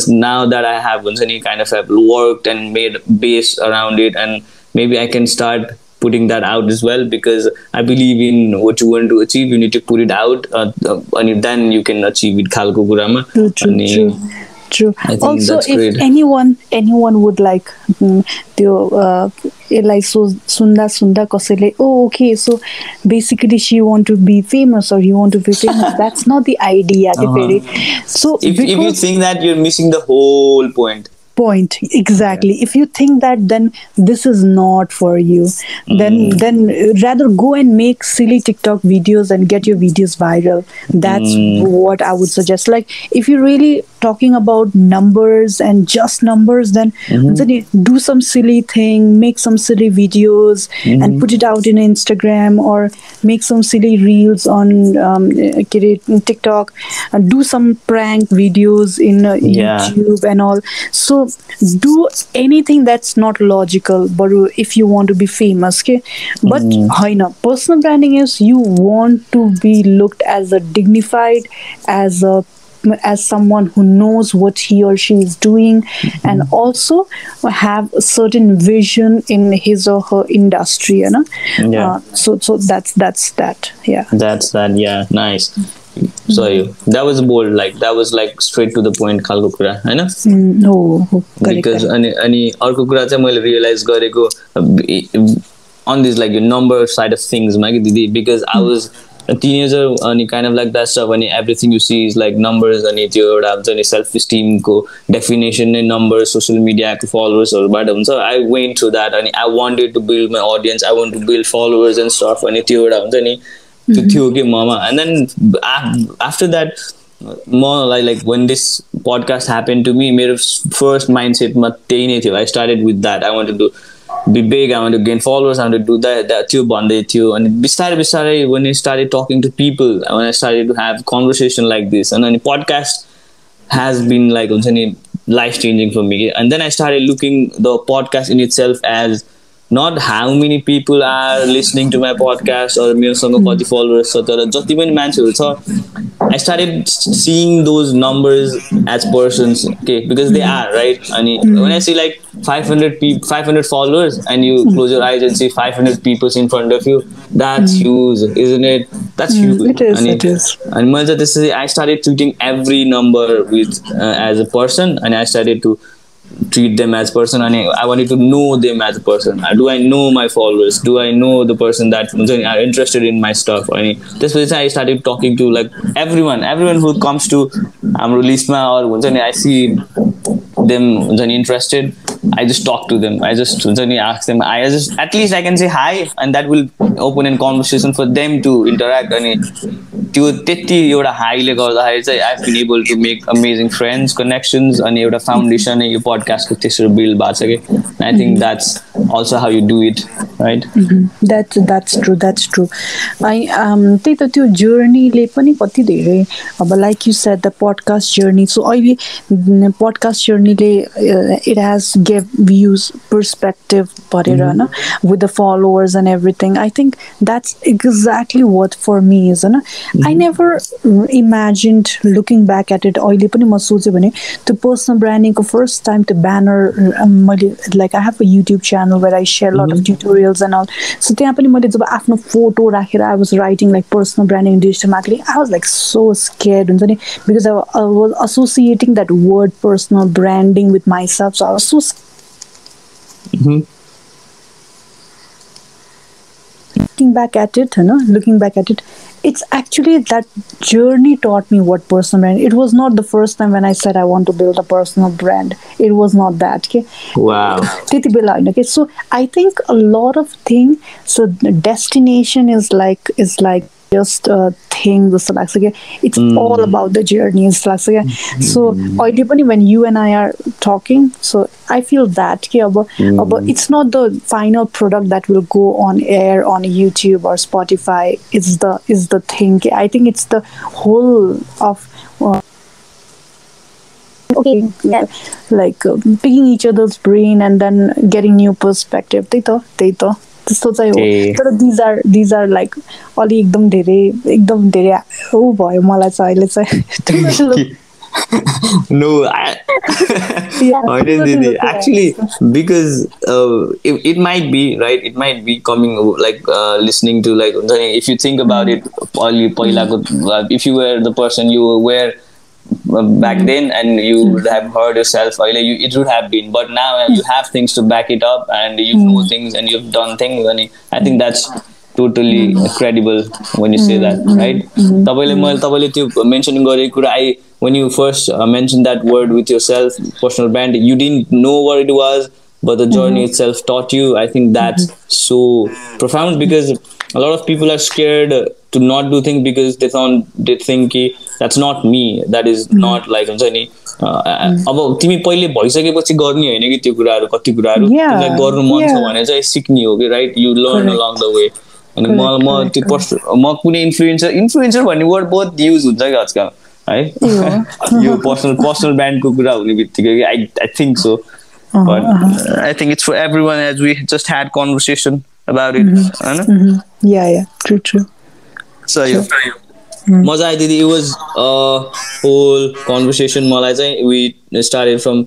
now that i have any kind of have worked and made base around it and maybe i can start putting that out as well because i believe in what you want to achieve you need to put it out uh, uh and then you can achieve it true, true, true True. I think also, that's if great. anyone anyone would like mm, त्यो यसलाई सो सुन्दा सुन्दा कसैले oh okay so basically C want to be famous or you want to be famous that's not the idea के फेरि so if, if you because think that you're missing the whole point point exactly if you think that then this is not for you then then rather go and make silly tiktok videos and get your videos viral that's what i would suggest like if you're really talking about numbers and just numbers, then mm-hmm. then do some silly thing, make some silly videos, mm-hmm. and put it out in Instagram or make some silly reels on um, TikTok, and do some prank videos in uh, YouTube yeah. and all. So do anything that's not logical, but if you want to be famous, okay. But mm. personal branding is you want to be looked as a dignified, as a as someone who knows what he or she is doing and also have a certain vision in his or her industry you know Yeah. uh, so so that's that's that yeah that's that yeah nice sorry that was bold like that was like straight to the point खालको कुरा होइन mm, no correct, because correct. अनि अनि अर्को कुरा चाहिँ मैले realise गरेको on this like yo number side of थिङ्समा कि दिदी बिकज आई वाज teenager अनि kind of like that stuff अनि everything you see is like numbers अनि त्यो एउटा हुन्छ नि सेल्फ स्टिमको डेफिनेसन नै नम्बर सोसियल मिडियाको फलोवर्सहरूबाट हुन्छ. आई वेन्ट थ्रु द्याट अनि I wanted to build my audience I want to build followers and stuff अनि त्यो एउटा हुन्छ नि त्यो थियो कि ममा एन्ड देन आफ्टर द्याट मलाई like when this podcast happened to me मेरो first mindset मा त्यही नै थियो. I started with that. I want to be big I want gain followers I want to do that त्यो भन्दै थियो अनि बिस्तारै बिस्तारै when you start talking to people one I start to have conversation like this होइन अनि podcast has been like हुन्छ नि life changing for me and then I start looking the podcast in itself as not how many people are listening to my podcast or मेरोसँग कति followers छ तर जति पनि मान्छेहरू छ I started seeing those numbers as persons okay because they are right and when I see like 500 people 500 followers and you close your eyes and see 500 people in front of you that's huge isn't it that's huge it is, अनि- it is. and once this is I started treating every number with uh, as a person and I started to treat them as person अनि I want to know them as a person do I know my followers do I know the person that हुन्छ नि are interested in my stuff अनि त्यसपछि चाहिँ I started talking to like every one every one who comes to हाम्रो लिस्टमा अरू हुन्छ नि आई सी देम हुन्छ नि interested I just talk to them. I just suddenly ask them. I just at least I can say hi, and that will open a conversation for them to interact. अनि त्यो त्यति एउटा हाईले गर्दाखेरि चाहिँ आई been able to make amazing friends connections अनि एउटा foundation यो पडकास्टको त्यसरी build भएको छ कि I think that's also how you do it right that's that's true that's true आई त्यही त त्यो जर्नीले पनि कति धेरै अब like you set the podcast journey so अहिले podcast जर्नीले it has gave views perspective भरेर होइन with the followers and everything I think that's exactly watt for me is होइन I never imagined looking back at it अहिले पनि म सोचेँ भने त्यो पर्सनल ब्रान्डिङको फर्स्ट टाइम त्यो ब्यानर मैले like I have a YouTube channel where I share lot of tutorials and all सो त्यहाँ पनि मैले जब आफ्नो फोटो राखेर I was writing like personal branding digital marketing I was like so scared हुन्छ नि because I was associating that word personal branding with my self so I was so looking back at it, you know, looking back at it, it's actually that journey taught me what personal brand. It was not the first time when I said I want to build a personal brand. It was not that. Okay. Wow. Okay. So I think a lot of things. So the destination is like is like just a thing जस्तो लाग्छ क्या it's all about the journey जस्तो लाग्छ क्या so अहिले पनि when you and I are talking so I feel that कि अब अब it's not the final product that will go on air on YouTube or Spotify is the is the thing कि I think it's the whole of Okay. Yeah. like uh, picking each other's brain and then getting new perspective त्यही त त्यही त त्यस्तो चाहिँ हो तर these are these are like अलि एकदम धेरै एकदम धेरै ऊ भयो मलाई चाहिँ अहिले चाहिँ no, I, I didn't that. Actually, because uh, it, it might be right. It might be coming like uh, listening to like if you think about it, if you were the person you were back then and you would have heard yourself earlier you, it would have been but now you have things to back it up and you know things and you've done things and i think that's totally credible when you say that right तपाईँले मैले तपाईँले त्यो mention गरेको कुरा आई when you first uh, mentioned that word with yourself personal brand you didn't know what it was but the journey itself taught you i think that's so profound because a lot of people are scared to not do things because they found they think that's not me. That is not like हुन्छ नि? अब तिमी पहिले भइसकेपछि गर्ने होइन कि त्यो कुराहरू कति कुराहरू? तिमीलाई गर्नु मन छ भने चाहिँ सिक्ने हो कि right you learn along the way अनि म म त्यो पर्स म कुनै इन्फ्लुएन्सर इन्फ्लुएन्सर भन्ने वर्ड बहुत युज हुन्छ कि आजकल है? यो? पर्सनल पर्सनल ब्रान्डको कुरा हुने बित्तिकै I I think so but I think it's for everyone as we just had conversation about it. Mm-hmm. Mm-hmm. Yeah, yeah, true, true. So, true. Yeah. Mm-hmm. मजा आयो दिदी was a whole conversation मलाई चाहिँ we started from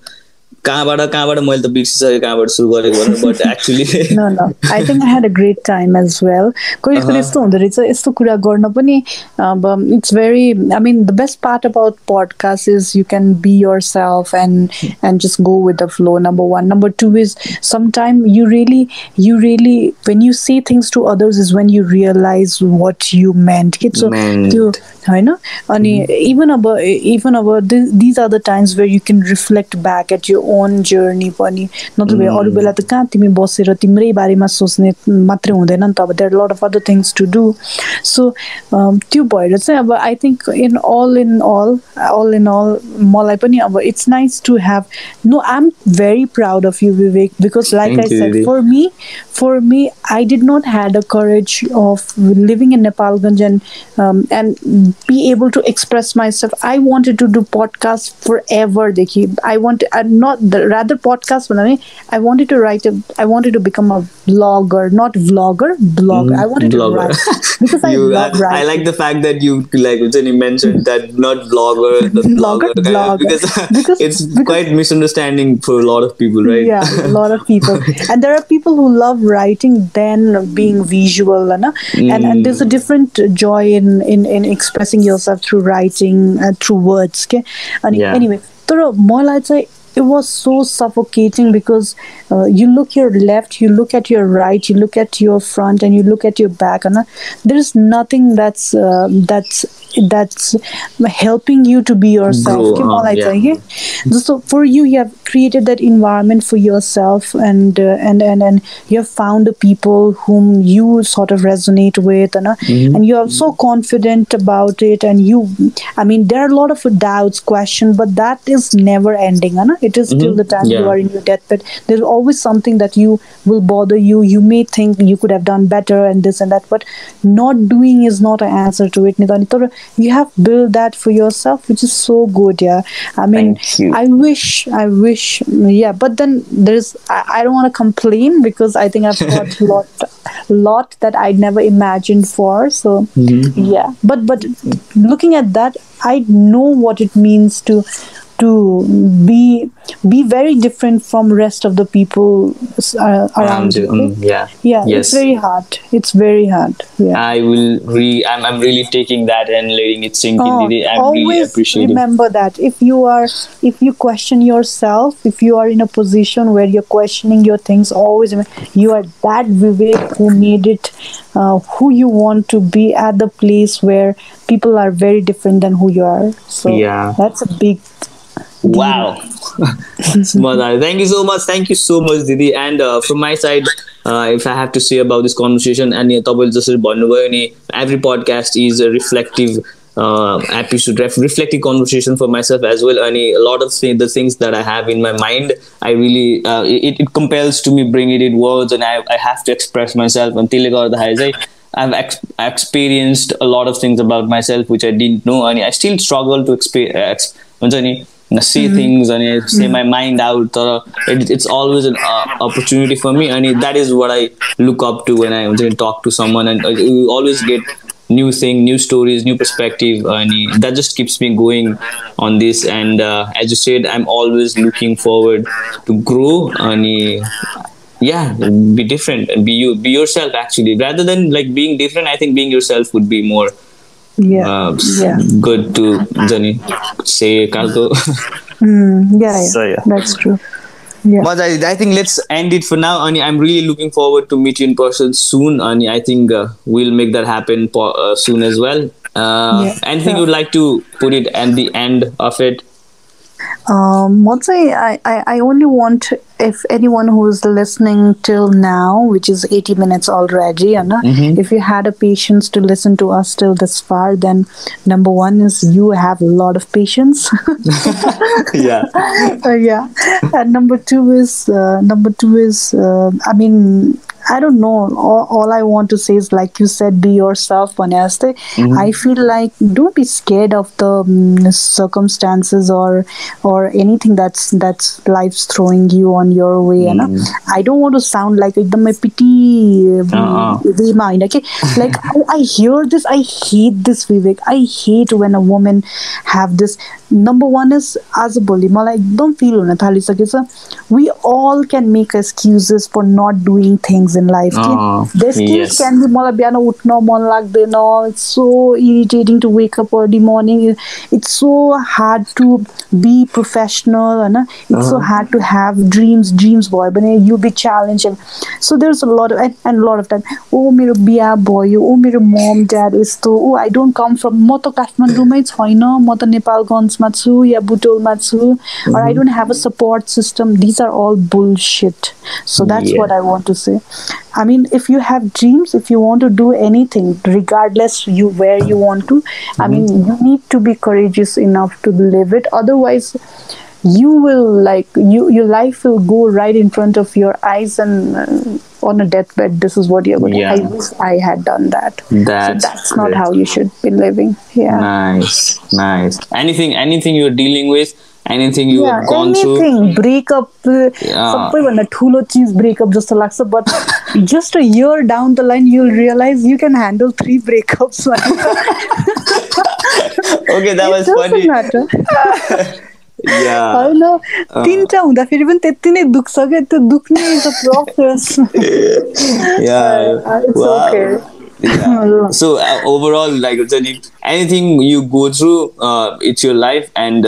कहाँबाट कहाँबाट मैले त बिर्सिसकेँ कहाँबाट सुरु गरेको भनेर but actually no no I think I had a great time as well कहिले कहिले यस्तो हुँदो रहेछ यस्तो कुरा गर्न पनि अब it's very I mean the best part about podcast is you can be yourself and and just go with the flow number one number two is some time you really you really when you say things to others is when you realise what you meant के so त्यो होइन अनि even अब even अब these are the times where you can reflect back at you own journey पनि नत्र अरू बेला त कहाँ तिमी बसेर तिम्रै बारेमा सोच्ने मात्रै हुँदैन नि त अब there lot of other things to do so त्यो भएर चाहिँ अब आई थिङ्क इन अल इन अल अल इन अल मलाई पनि अब it's nice to have no I am very proud of you Vivek because like I said for me for me I did not had a courage of living in Nepalgunj and and able to express myself. I wanted to do podcast forever. Dekhi. I want uh, not the rather podcast. I wanted to write a. I wanted to become a vlogger, not vlogger, blogger. Mm, I wanted blogger. to write because you, I love writing. I like the fact that you like when you mentioned that not vlogger, the vlogger, blogger, because, because it's because, quite misunderstanding for a lot of people, right? Yeah, a lot of people, and there are people who love writing than being visual, and mm. and there's a different joy in in in expressing yourself through writing uh, through words. Okay, and yeah. anyway, तर मलाई चाहिँ it was so suffocating because uh, you look your left you look at your right you look at your front and you look at your back and uh, there's nothing that's uh, that's that's helping you to be yourself Grow up, um, yeah. so for you you have created that environment for yourself and uh, and, and and you have found the people whom you sort of resonate with and, uh, mm-hmm. and you're so confident about it and you i mean there are a lot of doubts question but that is never ending Anna. Uh, it is mm-hmm. the time yeah. you are in your deathbed there's always something that you will bother you you may think you could have done better and this and that but not doing is not an answer to it you have built that for yourself which is so good yeah. I mean i wish i wish yeah but then there's i, I don't want to complain because i think i've got a lot lot that I'd never imagined for so mm-hmm. yeah. But but looking at that i know what it means to to be be very different from rest of the people uh, around Around you. Mm, yeah. yeah Yes. it's very hard it's very hard yeah I will re. I'm, I'm really taking that and letting it sink in. Oh, Didi. I'm always appreciating. remember that if you are if you question yourself if you are in a position where you're questioning your things always you are that vivek who made it uh, who you want to be at the place where people are very different than who you are so Yeah. that's a big Wow. Madai. Uh, thank you so much. Thank you so much, Didi. And uh, from my side, uh, if I have to say about this conversation, and every podcast is a reflective uh, episode, uh, reflective conversation for myself as well. And a lot of the things that I have in my mind, I really, uh, it, it compels to me bring it in words and I, I have to express myself. until I've ex- experienced a lot of things about myself which I didn't know. And I still struggle to experience see mm-hmm. things and you say my mm-hmm. mind out or it's always an uh, opportunity for me and that is what i look up to when i talk to someone and uh, you always get new thing new stories new perspective and that just keeps me going on this and uh, as you said i'm always looking forward to grow and yeah be different and be you be yourself actually. Rather than like being different i think being yourself would be more yeah uh, yeah good to Jani, say Kalko. Mm, yeah, yeah. So, yeah. that's true yeah but I, I think let's end it for now and i'm really looking forward to meet you in person soon and i think uh, we'll make that happen po- uh, soon as well uh, Yeah, anything sure. you'd like to put it at the end of it Um, once I, I, I only want if anyone who is listening till now, which is 80 minutes already, and if you had a patience to listen to us till this far, then number one is you have a lot of patience. yeah. Uh, yeah, and number two is uh, number two is uh, I mean I don't know. All, all I want to say is like you said, be yourself, Vanessa. I feel like don't be scared of the um, circumstances or or anything that's that's life's throwing you on your way. You know? I don't want to sound like एकदम pity Uh-uh. वेमा होइन कि like oh, I hear this I hate this Vivek I hate when a woman have this number one is आज भोलि मलाई एकदम feel हुन थालिसकेछ। We all can make excuses for not doing things in life कि can be मलाई बिहान उठ्न मन लाग्दैन। It's so irritating to wake up early morning it's so hard to be professional होइन it's so hard to have dreams dreams भयो भने you be challenge so there is a lot and lot of time ओ मेरो बिहा भयो ओ मेरो मम dad यस्तो ओ I don't come from म त काठमाडौँमै छैन म त नेपालगञ्जमा matsu ya Butwal matsu mm-hmm. or i mm-hmm. don't have a support system these are all bullshit so that's yeah. what i want to say i mean if you have dreams if you want to do anything regardless you where you want to mm-hmm. i mean you need to be courageous enough to live it otherwise you will like you your life will go right in front of your eyes and uh, on a deathbed this is what you're going Yeah. to i wish i had done that That's so that's not great. how you should be living yeah nice nice anything anything you're dealing with anything you Yeah, have gone through anything breakup Yeah. सबैभन्दा ठुलो चिज breakup जस्तो लाग्छ but just a year down the line you'll realise you can handle three breakups okay that was funny yeah होइन तिनवटा हुँदाखेरि पनि त्यति नै दुख्छ क्या त्यो दुख्ने सो ओभरअल लाइक हुन्छ नि you go through it's your life and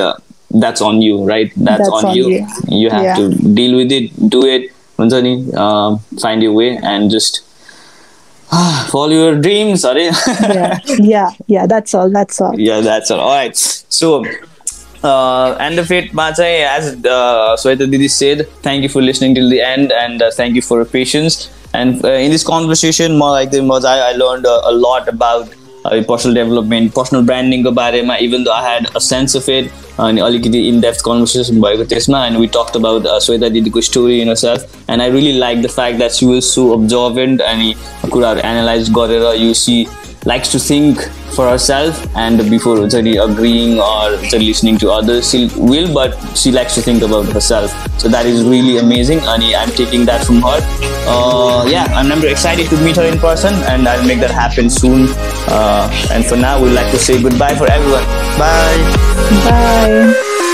that's on you right that's on you you have to deal with it do it हुन्छ नि find you way and just follow your dreams are yeah. Yeah yeah that's all that's all. Yeah that's all. All and the फेटमा चाहिँ as Sweta दिदी said thank you for listening till the end and thank you for patience and in this conversation मलाई एकदम मजा आयो I learn a lot about personal development personal ब्रान्डिङको बारेमा even the I had a sense of ad अनि अलिकति in depth conversation भएको त्यसमा and we talked about Sweta दिदीको story in a self and I really like the fact that she was so observant अनि कुराहरू analyse गरेर यु सी likes to think for herself and before agreeing or listening to others she will but she likes to think about herself. So that is really amazing and i'm taking that from her. Uh, yeah i'm very excited to meet her in person and i'll make that happen soon. Uh, and for now we'd like to say goodbye for everyone. Bye. Bye.